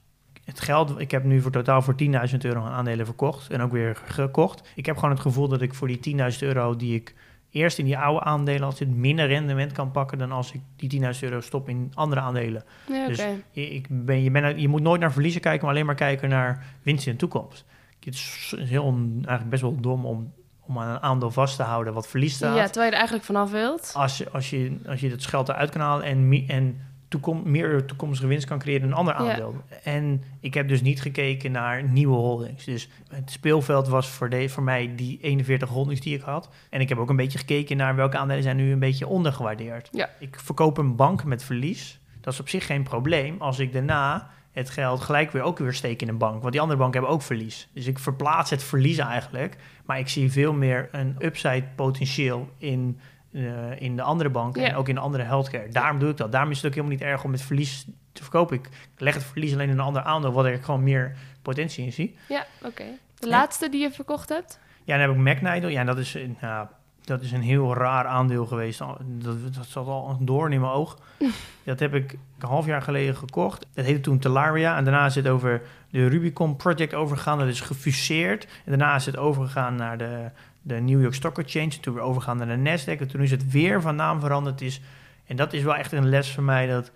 Speaker 3: het geld, ik heb nu voor totaal voor 10.000 euro aan aandelen verkocht en ook weer gekocht. Ik heb gewoon het gevoel dat ik voor die 10.000 euro die ik eerst in die oude aandelen als het minder rendement kan pakken dan als ik die 10.000 euro stop in andere aandelen.
Speaker 2: Ja.
Speaker 3: Dus je, ik ben, je, bent, je moet nooit naar verliezen kijken, maar alleen maar kijken naar winst in de toekomst. Het is heel, eigenlijk best wel dom om, om aan een aandeel vast te houden wat verlies staat.
Speaker 2: Ja, terwijl je er eigenlijk vanaf wilt.
Speaker 3: Als, je, als, je, als je dat geld eruit kan halen en, en toekom, meer toekomstige winst kan creëren een ander
Speaker 2: Ja.
Speaker 3: aandeel. En ik heb dus niet gekeken naar nieuwe holdings. Dus het speelveld was voor, de, voor mij die 41 holdings die ik had. En ik heb ook een beetje gekeken naar welke aandelen zijn nu een beetje ondergewaardeerd.
Speaker 2: Ja.
Speaker 3: Ik verkoop een bank met verlies. Dat is op zich geen probleem als ik daarna het geld gelijk weer ook weer steek in een bank. Want die andere banken hebben ook verlies. Dus ik verplaats het verlies eigenlijk. Maar ik zie veel meer een upside potentieel in, eh, in de andere banken
Speaker 2: Ja.
Speaker 3: en ook in de andere healthcare. Daarom doe ik dat. Daarom is het ook helemaal niet erg om het verlies te verkopen. Ik leg het verlies alleen in een ander aandeel, waar ik gewoon meer potentie in zie.
Speaker 2: Ja, oké. De
Speaker 3: Ja.
Speaker 2: laatste die je verkocht hebt?
Speaker 3: Ja, dan heb ik McNidal. Ja, dat is, nou, dat is een heel raar aandeel geweest. Dat, dat zat al een doorn in mijn oog. *laughs* dat heb ik een half jaar geleden gekocht. Dat heette toen Telaria. En daarna is het over de Rubicon Project overgegaan. Dat is gefuseerd. En daarna is het overgegaan naar de, de New York Stock Exchange. En toen weer overgegaan naar de Nasdaq. En toen is het weer van naam veranderd. Is, en dat is wel echt een les voor mij. Dat,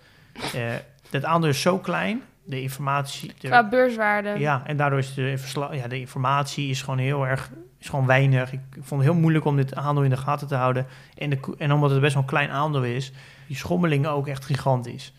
Speaker 3: eh, dat aandeel is zo klein. De informatie... de-
Speaker 2: Qua beurswaarde.
Speaker 3: ja, en daardoor is de, ja, de informatie is gewoon heel erg is gewoon weinig. Ik vond het heel moeilijk om dit aandeel in de gaten te houden. En, de, en omdat het best wel een klein aandeel is, die schommeling ook echt gigantisch.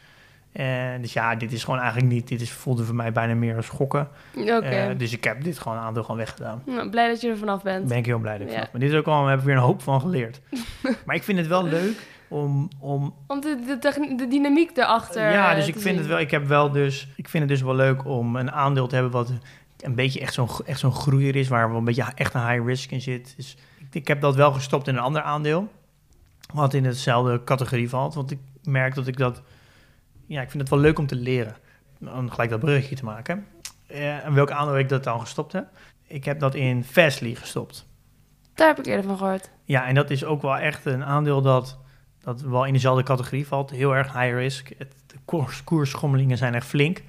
Speaker 3: En dus ja, dit is gewoon eigenlijk niet. Dit is, voelde voor mij bijna meer als gokken.
Speaker 2: Oké.
Speaker 3: Eh, dus ik heb dit gewoon aandeel gewoon weggedaan.
Speaker 2: Nou, blij dat je er vanaf bent.
Speaker 3: Ben ik heel blij dat ik
Speaker 2: Ja.
Speaker 3: vanaf ben. Dit is ook al, heb ik weer een hoop van geleerd. *laughs* maar ik vind het wel leuk om, om
Speaker 2: Om de, de, dynamiek erachter
Speaker 3: ja,
Speaker 2: eh,
Speaker 3: dus
Speaker 2: te
Speaker 3: ik vind
Speaker 2: zien.
Speaker 3: het wel. Ik heb wel dus. Ik vind het dus wel leuk om een aandeel te hebben wat een beetje echt zo'n echt zo'n groeier is, waar wel een beetje echt een high risk in zit. Dus ik, ik heb dat wel gestopt in een ander aandeel, wat in hetzelfde categorie valt. Want ik merk dat ik dat. Ja, ik vind het wel leuk om te leren. Om gelijk dat bruggetje te maken. Eh, en welk aandeel ik dat dan gestopt heb? Ik heb dat in Fastly gestopt.
Speaker 2: Daar heb ik eerder van gehoord.
Speaker 3: Ja, en dat is ook wel echt een aandeel dat, dat wel in dezelfde categorie valt. Heel erg high risk. Het, de koers, koersschommelingen zijn echt flink.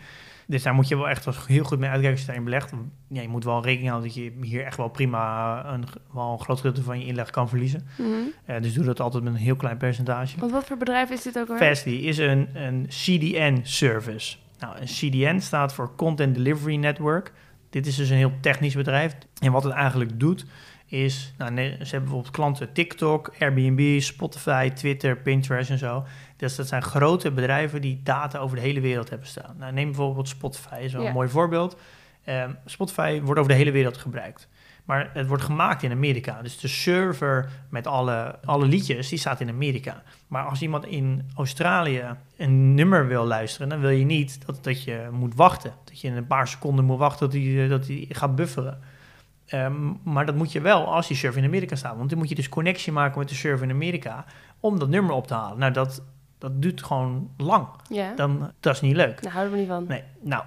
Speaker 3: Dus daar moet je wel echt heel goed mee uitkijken als je daarin belegt. Ja, je moet wel rekening houden dat je hier echt wel prima een, wel een groot gedeelte van je inleg kan verliezen.
Speaker 2: Mhm.
Speaker 3: Eh, dus doe dat altijd met een heel klein percentage.
Speaker 2: Want wat voor bedrijf is dit ook alweer?
Speaker 3: Fastly is een, een CDN-service. Nou, een CDN staat voor Content Delivery Network. Dit is dus een heel technisch bedrijf. En wat het eigenlijk doet, is... Nou, ze hebben bijvoorbeeld klanten TikTok, Airbnb, Spotify, Twitter, Pinterest en zo. Dus dat zijn grote bedrijven die data over de hele wereld hebben staan. Nou, neem bijvoorbeeld Spotify, is wel
Speaker 2: Ja.
Speaker 3: een mooi voorbeeld. Ehm, Spotify wordt over de hele wereld gebruikt. Maar het wordt gemaakt in Amerika. Dus de server met alle, alle liedjes, die staat in Amerika. Maar als iemand in Australië een nummer wil luisteren, dan wil je niet dat, dat je moet wachten. Dat je een paar seconden moet wachten dat hij dat die gaat bufferen. Ehm, maar dat moet je wel als die server in Amerika staat. Want dan moet je dus connectie maken met de server in Amerika om dat nummer op te halen. Nou, dat, dat duurt gewoon lang.
Speaker 2: Ja,
Speaker 3: Dan, dat is niet leuk.
Speaker 2: daar houden we niet van.
Speaker 3: Nee, nou,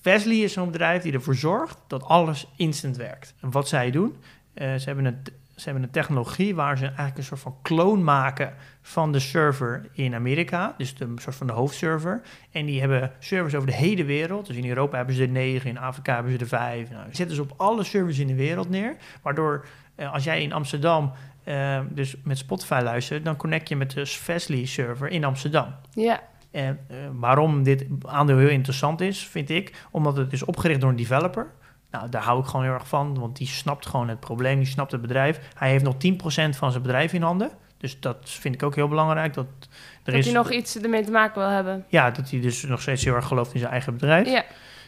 Speaker 3: Fastly is zo'n bedrijf die ervoor zorgt dat alles instant werkt. En wat zij doen, eh, ze, hebben een, ze hebben een technologie waar ze eigenlijk een soort van kloon maken van de server in Amerika. Dus de soort van de hoofdserver. En die hebben servers over de hele wereld. Dus in Europa hebben ze er negen, in Afrika hebben ze er vijf. Nou, die zetten ze op alle servers in de wereld neer. Waardoor eh, als jij in Amsterdam eh, dus met Spotify luistert, dan connect je met de Fastly server in Amsterdam.
Speaker 2: Ja,
Speaker 3: En eh, waarom dit aandeel heel interessant is, vind ik, omdat het is opgericht door een developer. Nou, daar hou ik gewoon heel erg van, want die snapt gewoon het probleem, die snapt het bedrijf. Hij heeft nog 10% van zijn bedrijf in handen. Dus dat vind ik ook heel belangrijk. Dat, er
Speaker 2: dat
Speaker 3: is,
Speaker 2: hij nog iets ermee te maken wil hebben.
Speaker 3: Ja, dat hij dus nog steeds heel erg gelooft in zijn eigen bedrijf.
Speaker 2: Ja,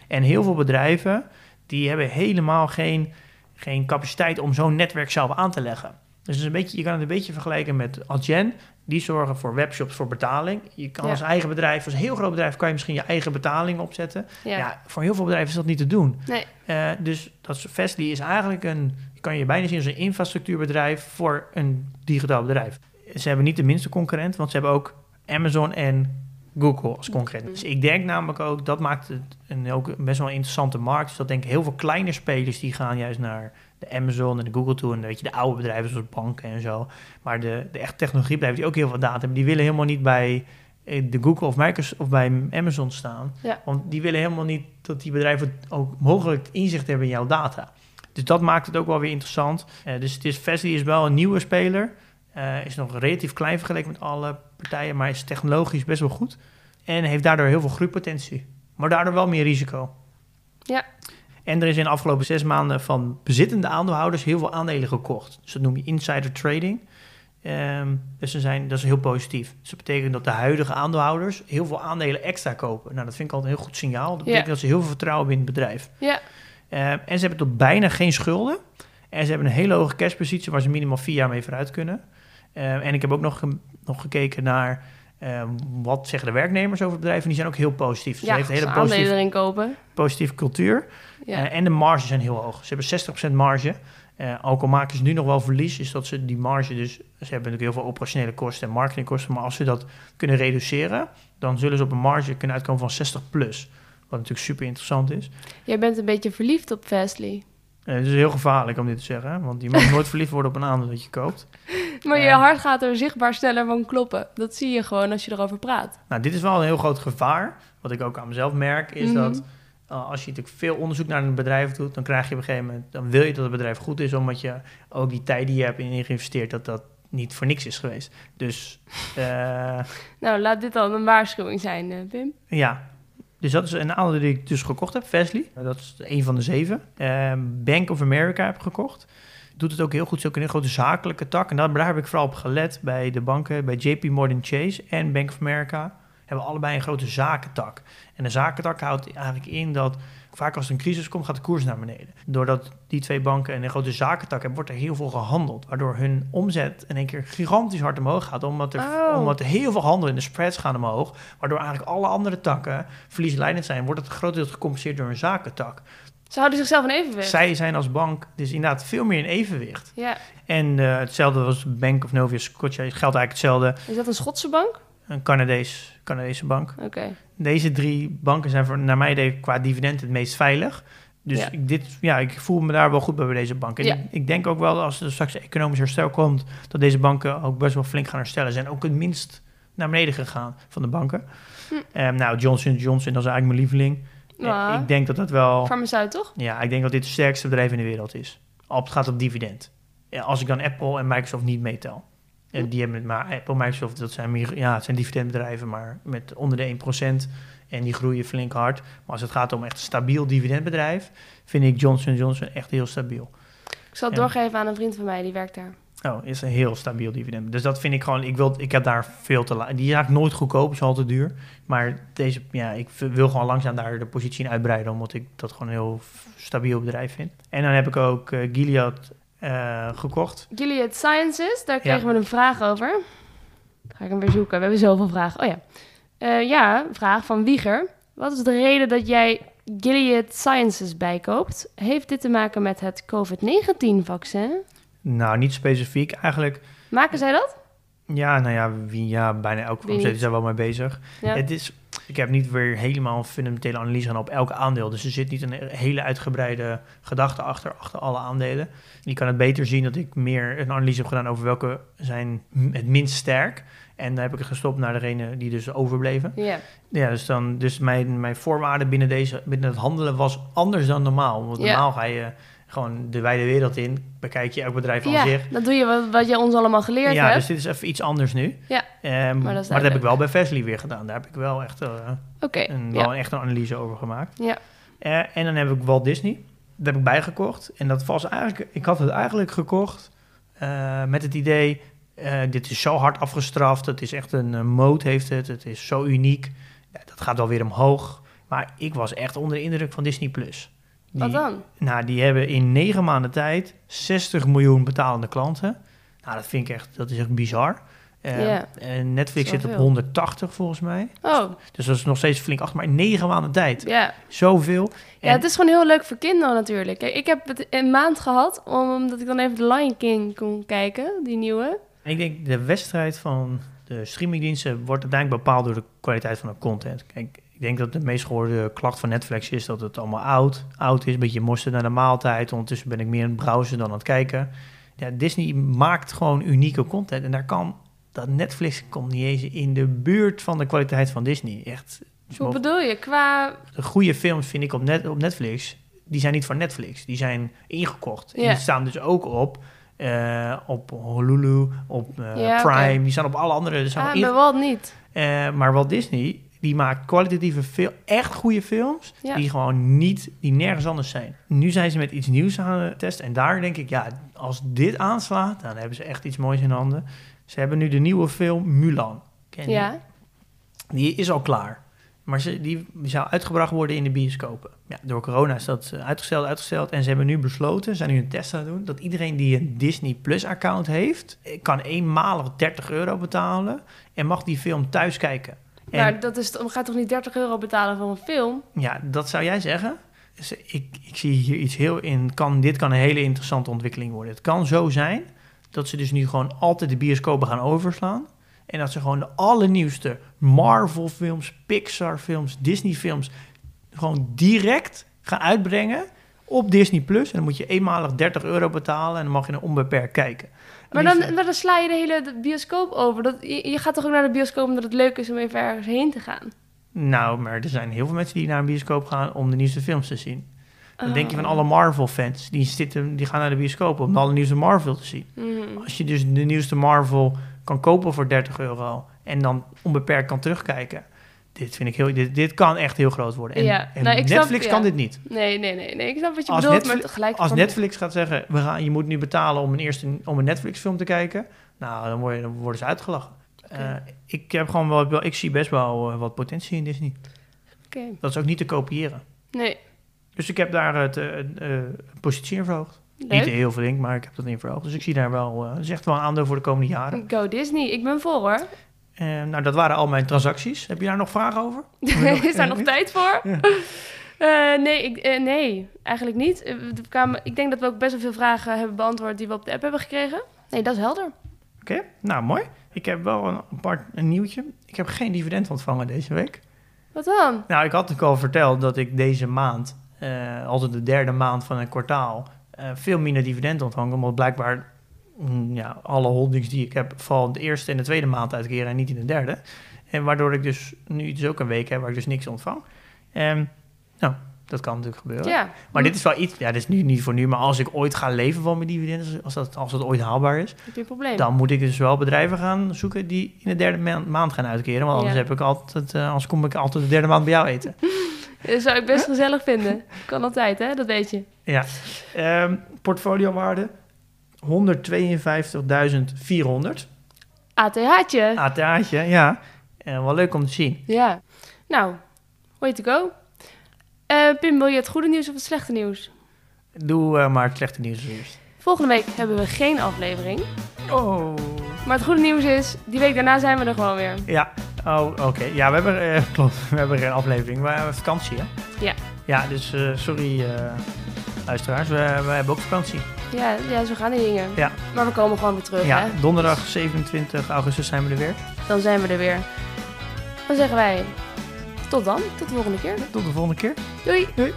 Speaker 3: En heel veel bedrijven, die hebben helemaal geen, geen capaciteit om zo'n netwerk zelf aan te leggen. Dus een beetje, je kan het een beetje vergelijken met Adyen. Die zorgen voor webshops voor betaling. Je kan
Speaker 2: Ja.
Speaker 3: als eigen bedrijf, als een heel groot bedrijf, kan je misschien je eigen betaling opzetten.
Speaker 2: ja.
Speaker 3: Ja, voor heel veel bedrijven is dat niet te doen.
Speaker 2: Nee,
Speaker 3: Eh, dus dat is, Fastly is eigenlijk een, kan je bijna zien als een infrastructuurbedrijf voor een digitaal bedrijf. Ze hebben niet de minste concurrent, want ze hebben ook Amazon en Google als concurrent. Dus ik denk namelijk ook, dat maakt het een ook best wel een interessante markt. Dus dat denk ik heel veel kleine spelers die gaan juist naar de Amazon en de Google toe. En weet je, de oude bedrijven zoals banken en zo. Maar de, de echt technologiebedrijven die ook heel veel data hebben, die willen helemaal niet bij eh, de Google of Microsoft of bij Amazon staan.
Speaker 2: Ja.
Speaker 3: Want die willen helemaal niet dat die bedrijven ook mogelijk inzicht hebben in jouw data. Dus dat maakt het ook wel weer interessant. Eh, dus het is, Fastly is wel een nieuwe speler. Eh, is nog relatief klein vergeleken met alle partijen, maar is technologisch best wel goed. En heeft daardoor heel veel groeipotentie. Maar daardoor wel meer risico.
Speaker 2: Ja.
Speaker 3: En er is in de afgelopen zes maanden van bezittende aandeelhouders heel veel aandelen gekocht. Dus dat noem je insider trading. Ehm, dus ze zijn, dat is heel positief. Dus dat betekent dat de huidige aandeelhouders heel veel aandelen extra kopen. Nou, dat vind ik altijd een heel goed signaal. Dat betekent
Speaker 2: Ja.
Speaker 3: dat ze heel veel vertrouwen hebben in het bedrijf.
Speaker 2: Ja,
Speaker 3: Ehm, en ze hebben tot bijna geen schulden. En ze hebben een hele hoge cashpositie waar ze minimaal vier jaar mee vooruit kunnen. Ehm, en ik heb ook nog, nog gekeken naar ehm, wat zeggen de werknemers over het bedrijf. En die zijn ook heel positief. Dus
Speaker 2: ja
Speaker 3: ze heeft een hele
Speaker 2: ze
Speaker 3: positieve,
Speaker 2: erin kopen.
Speaker 3: positieve cultuur.
Speaker 2: Ja.
Speaker 3: Eh, en de marges zijn heel hoog. Ze hebben 60% marge. Eh, ook al maken ze nu nog wel verlies, is dat ze die marge dus... Ze hebben natuurlijk heel veel operationele kosten en marketingkosten... maar als ze dat kunnen reduceren... dan zullen ze op een marge kunnen uitkomen van 60 plus. Wat natuurlijk super interessant is.
Speaker 2: Jij bent een beetje verliefd op Fastly.
Speaker 3: Eh, het is heel gevaarlijk om dit te zeggen... want je mag *laughs* nooit verliefd worden op een aandeel dat je koopt.
Speaker 2: Maar je
Speaker 3: Ja.
Speaker 2: hart gaat er zichtbaar sneller van kloppen. Dat zie je gewoon als je erover praat.
Speaker 3: Nou, dit is wel een heel groot gevaar. Wat ik ook aan mezelf merk, is
Speaker 2: Mhm.
Speaker 3: dat... eh, als je natuurlijk veel onderzoek naar een bedrijf doet, dan krijg je op een gegeven moment, dan wil je dat het bedrijf goed is, omdat je ook die tijd die je hebt in geïnvesteerd, dat dat niet voor niks is geweest. Dus eh, *laughs*
Speaker 2: Nou, laat dit dan een waarschuwing zijn, eh, Pim.
Speaker 3: ja, dus dat is een aandeel die ik dus gekocht heb, Fastly. Dat is een van de zeven. Bank of America heb ik gekocht. Doet het ook heel goed. Is ook een grote zakelijke tak. En daar, daar heb ik vooral op gelet bij de banken, bij JP Morgan Chase en Bank of America. Hebben allebei een grote zakentak. En een zakentak houdt eigenlijk in dat vaak als er een crisis komt, gaat de koers naar beneden. Doordat die twee banken een grote zakentak hebben, wordt er heel veel gehandeld. Waardoor hun omzet in één keer gigantisch hard omhoog gaat. Omdat er,
Speaker 2: Oh.
Speaker 3: omdat er heel veel handel in de spreads gaan omhoog. Waardoor eigenlijk alle andere takken verliesleidend zijn. Wordt het grotendeels gecompenseerd door een zakentak.
Speaker 2: Ze houden zichzelf in evenwicht.
Speaker 3: Zij zijn als bank dus inderdaad veel meer in evenwicht.
Speaker 2: Ja.
Speaker 3: En eh, hetzelfde was Bank of Nova Scotia. Geldt eigenlijk hetzelfde.
Speaker 2: Is dat een Schotse bank?
Speaker 3: Een Canadees, Canadese bank.
Speaker 2: Oké.
Speaker 3: Deze drie banken zijn voor, naar mij idee qua dividend het meest veilig. Dus
Speaker 2: Ja.
Speaker 3: ik, dit, ja, ik voel me daar wel goed bij bij deze bank. En
Speaker 2: Ja.
Speaker 3: ik, denk ook wel als er straks economisch herstel komt, dat deze banken ook best wel flink gaan herstellen. Ze zijn ook het minst naar beneden gegaan van de banken.
Speaker 2: Hm.
Speaker 3: Ehm, nou, Johnson Johnson, dat is eigenlijk mijn lieveling.
Speaker 2: Ja.
Speaker 3: Ik denk dat dat wel...
Speaker 2: Farmaceut, toch?
Speaker 3: Ja, ik denk dat dit het sterkste bedrijf in de wereld is. Op het gaat op dividend. Als ik dan Apple en Microsoft niet meetel. En die hebben het maar Apple, Microsoft, dat zijn meer, ja, het zijn dividendbedrijven, maar met onder de 1%. En die groeien flink hard. Maar als het gaat om echt een stabiel dividendbedrijf, vind ik Johnson Johnson echt heel stabiel.
Speaker 2: Ik zal het doorgeven aan een vriend van mij, die werkt daar.
Speaker 3: Oh, is een heel stabiel dividend. Dus dat vind ik gewoon, ik, wil, ik heb daar veel te laat. Die is eigenlijk nooit goedkoop, is altijd duur. Maar deze, ja, ik wil gewoon langzaam daar de positie in uitbreiden, omdat ik dat gewoon een heel stabiel bedrijf vind. En dan heb ik ook eh, Gilead eh, gekocht.
Speaker 2: Gilead Sciences, daar
Speaker 3: Ja.
Speaker 2: kregen we een vraag over. Ga ik hem weer zoeken. We hebben zoveel vragen. Oh ja. Eh, ja, vraag van Wieger. Wat is de reden dat jij Gilead Sciences bijkoopt? Heeft dit te maken met het COVID-19-vaccin?
Speaker 3: Nou, niet specifiek. Eigenlijk,
Speaker 2: Maken zij dat?
Speaker 3: ja, nou ja, wie, ja bijna elke
Speaker 2: niet?
Speaker 3: is daar wel mee bezig.
Speaker 2: Ja.
Speaker 3: Het is, ik heb niet weer helemaal een fundamentele analyse gedaan op elk aandeel. Dus er zit niet een hele uitgebreide gedachte achter, achter alle aandelen. Je kan het beter zien dat ik meer een analyse heb gedaan over welke zijn het minst sterk. En dan heb ik het gestopt naar degene die dus overbleven.
Speaker 2: Ja.
Speaker 3: Ja, dus, dan, dus mijn, mijn voorwaarden binnen, deze, binnen het handelen was anders dan normaal. Want
Speaker 2: Ja.
Speaker 3: normaal ga je gewoon de wijde wereld in, bekijk je elk bedrijf aan
Speaker 2: ja,
Speaker 3: zich.
Speaker 2: dat doe je wat, wat je ons allemaal geleerd
Speaker 3: Ja,
Speaker 2: hebt.
Speaker 3: dus dit is even iets anders nu.
Speaker 2: Ja,
Speaker 3: Ehm,
Speaker 2: dat
Speaker 3: maar dat heb ik wel bij Vesely weer gedaan. Daar heb ik wel echt,
Speaker 2: Oké,
Speaker 3: een, wel
Speaker 2: ja.
Speaker 3: een, echt een analyse over gemaakt.
Speaker 2: Ja.
Speaker 3: Eh, en dan heb ik Walt Disney. Dat heb ik bijgekocht. En dat was eigenlijk, ik had het eigenlijk gekocht eh, met het idee, dit is zo hard afgestraft. Het is echt een uh, mode heeft het. Het is zo uniek. Ja, dat gaat wel weer omhoog. Maar ik was echt onder de indruk van Disney+. Plus. Die,
Speaker 2: Wat dan?
Speaker 3: Nou, die hebben in negen maanden tijd 60 miljoen betalende klanten. Nou, dat vind ik echt, dat is echt bizar. En Netflix zit op
Speaker 2: Zoveel.
Speaker 3: 180 volgens mij.
Speaker 2: Oh,
Speaker 3: Dus dat is nog steeds flink achter, maar in negen maanden tijd.
Speaker 2: ja.
Speaker 3: Zoveel.
Speaker 2: Ja,
Speaker 3: En-
Speaker 2: het is gewoon heel leuk voor kinderen natuurlijk. Ik heb het een maand gehad, omdat ik dan even de Lion King kon kijken, die nieuwe.
Speaker 3: En ik denk, de wedstrijd van de streamingdiensten wordt uiteindelijk bepaald door de kwaliteit van de content. Kijk, ik denk dat de meest gehoorde klacht van Netflix is dat het allemaal oud, oud is. Een beetje mosterd naar de maaltijd. Ondertussen ben ik meer aan het browsen dan aan het kijken. Ja, Disney maakt gewoon unieke content en daar kan dat Netflix komt niet eens in de buurt van de kwaliteit van Disney. Echt,
Speaker 2: Hoe bedoel je? Qua...
Speaker 3: de goede films vind ik op, net, op Netflix, die zijn niet van Netflix. Die zijn ingekocht. En
Speaker 2: Ja.
Speaker 3: die staan dus ook op, eh, op Hulu, op eh,
Speaker 2: Ja.
Speaker 3: Prime. Die staan op alle andere. Die staan
Speaker 2: Ah,
Speaker 3: inge-
Speaker 2: bij Walt niet.
Speaker 3: Eh, maar Walt Disney, die maakt kwalitatieve film, echt goede films,
Speaker 2: Ja.
Speaker 3: die gewoon niet, die nergens anders zijn. Nu zijn ze met iets nieuws aan het testen en daar denk ik, ja, als dit aanslaat, dan hebben ze echt iets moois in handen. Ze hebben nu de nieuwe film Mulan. Ken je die?
Speaker 2: Ja.
Speaker 3: Die is al klaar. Maar ze, die zou uitgebracht worden in de bioscopen. Ja, door corona is dat eh, uitgesteld, uitgesteld. En ze hebben nu besloten, zijn nu een test aan het doen... dat iedereen die een Disney Plus-account heeft... eh, kan eenmalig 30 euro betalen... en mag die film thuis kijken. En
Speaker 2: Maar dat is, je gaat toch niet 30 euro betalen voor een film?
Speaker 3: ja, dat zou jij zeggen? Dus ik, ik zie hier iets heel in... Kan, dit kan een hele interessante ontwikkeling worden. Het kan zo zijn dat ze dus nu gewoon altijd de bioscopen gaan overslaan... En dat ze gewoon de allernieuwste Marvel-films, Pixar-films, Disney-films... gewoon direct gaan uitbrengen op Disney+. Plus. En dan moet je eenmalig 30 euro betalen... en dan mag je er onbeperkt kijken.
Speaker 2: Maar dan, maar dan sla je de hele bioscoop over. Dat, je, je gaat toch ook naar de bioscoop omdat het leuk is om even ergens heen te gaan?
Speaker 3: Nou, maar er zijn heel veel mensen die naar een bioscoop gaan... om de nieuwste films te zien. Dan denk je van
Speaker 2: Oh.
Speaker 3: alle Marvel-fans... Die, zitten, die gaan naar de bioscoop om de allernieuwste Marvel te zien.
Speaker 2: Mhm.
Speaker 3: Als je dus de nieuwste Marvel kan kopen voor 30 euro... en dan onbeperkt kan terugkijken... Dit vind ik heel... Dit, dit kan echt heel groot worden. En,
Speaker 2: Ja,
Speaker 3: en
Speaker 2: nou, snap-
Speaker 3: Netflix kan dit niet.
Speaker 2: Nee, nee, nee, nee. Ik snap wat je
Speaker 3: Als
Speaker 2: bedoelt,
Speaker 3: Netflix-
Speaker 2: maar tegelijk...
Speaker 3: Als Netflix gaat zeggen... We gaan, je moet nu betalen om een, eerste, om een Netflix-film te kijken... nou, dan, word je, dan worden ze uitgelachen. Eh, ik, heb gewoon wel, ik zie best wel eh, wat potentie in Disney.
Speaker 2: Oké.
Speaker 3: Dat is ook niet te kopiëren.
Speaker 2: Nee,
Speaker 3: Dus ik heb daar het eh, positie in verhoogd. Niet
Speaker 2: leuk.
Speaker 3: heel flink, maar ik heb dat in verhoogd. Dus ik zie daar wel... echt wel een aandeel voor de komende jaren.
Speaker 2: Go Disney. Ik ben vol hoor.
Speaker 3: Eh, nou, dat waren al mijn transacties. Heb je daar nog vragen over? *laughs*
Speaker 2: is daar nog tijd voor?
Speaker 3: Ja. *laughs*
Speaker 2: Eh, nee, ik, eh, nee, eigenlijk niet. Eh, ik denk dat we ook best wel veel vragen hebben beantwoord die we op de app hebben gekregen. Nee, dat is helder.
Speaker 3: Oké, nou mooi. Ik heb wel een apart een nieuwtje. Ik heb geen dividend ontvangen deze week.
Speaker 2: Wat dan?
Speaker 3: Nou, ik had natuurlijk al verteld dat ik deze maand, altijd de derde maand van een kwartaal, veel minder dividend ontvang. Omdat blijkbaar ja, alle holdings die ik heb, vallen de eerste en de tweede maand uitkeren en niet in de derde. En waardoor ik dus nu dus ook een week heb waar ik dus niks ontvang. Ehm, nou, dat kan natuurlijk gebeuren.
Speaker 2: Ja.
Speaker 3: Maar dit is wel iets, ja, dit is nu niet voor nu, maar als ik ooit ga leven van mijn dividenden, als dat, als dat ooit haalbaar is, dan moet ik dus wel bedrijven gaan zoeken die in de derde maand, maand gaan uitkeren. Want anders,
Speaker 2: Ja.
Speaker 3: heb ik altijd, eh, anders kom ik altijd de derde maand bij jou eten. *laughs*
Speaker 2: Dat zou ik best gezellig vinden. Kan altijd, hè? Dat weet je.
Speaker 3: Ja. Ehm portfoliowaarde 152.400.
Speaker 2: ATH'tje.
Speaker 3: ATA'tje, ja. Eh, wel leuk om te zien.
Speaker 2: Ja. Nou, way to go. Eh, Pim, wil je het goede nieuws of het slechte nieuws?
Speaker 3: Doe eh, maar het slechte nieuws eerst.
Speaker 2: Volgende week hebben we geen aflevering.
Speaker 3: Oh.
Speaker 2: Maar het goede nieuws is, die week daarna zijn we er gewoon weer.
Speaker 3: Ja, oh, oké. Ja, we hebben, eh, *laughs* klopt, we hebben geen aflevering. We hebben vakantie, hè?
Speaker 2: Ja.
Speaker 3: Ja, dus sorry luisteraars, we, we hebben ook vakantie.
Speaker 2: Ja, ja, zo gaan die dingen.
Speaker 3: Ja.
Speaker 2: Maar we komen gewoon weer terug,
Speaker 3: Ja,
Speaker 2: hè?
Speaker 3: donderdag 27 augustus zijn we er weer.
Speaker 2: Dan zijn we er weer. Dan zeggen wij tot dan, tot de volgende keer.
Speaker 3: Tot de volgende keer.
Speaker 2: Doei!
Speaker 3: Doei.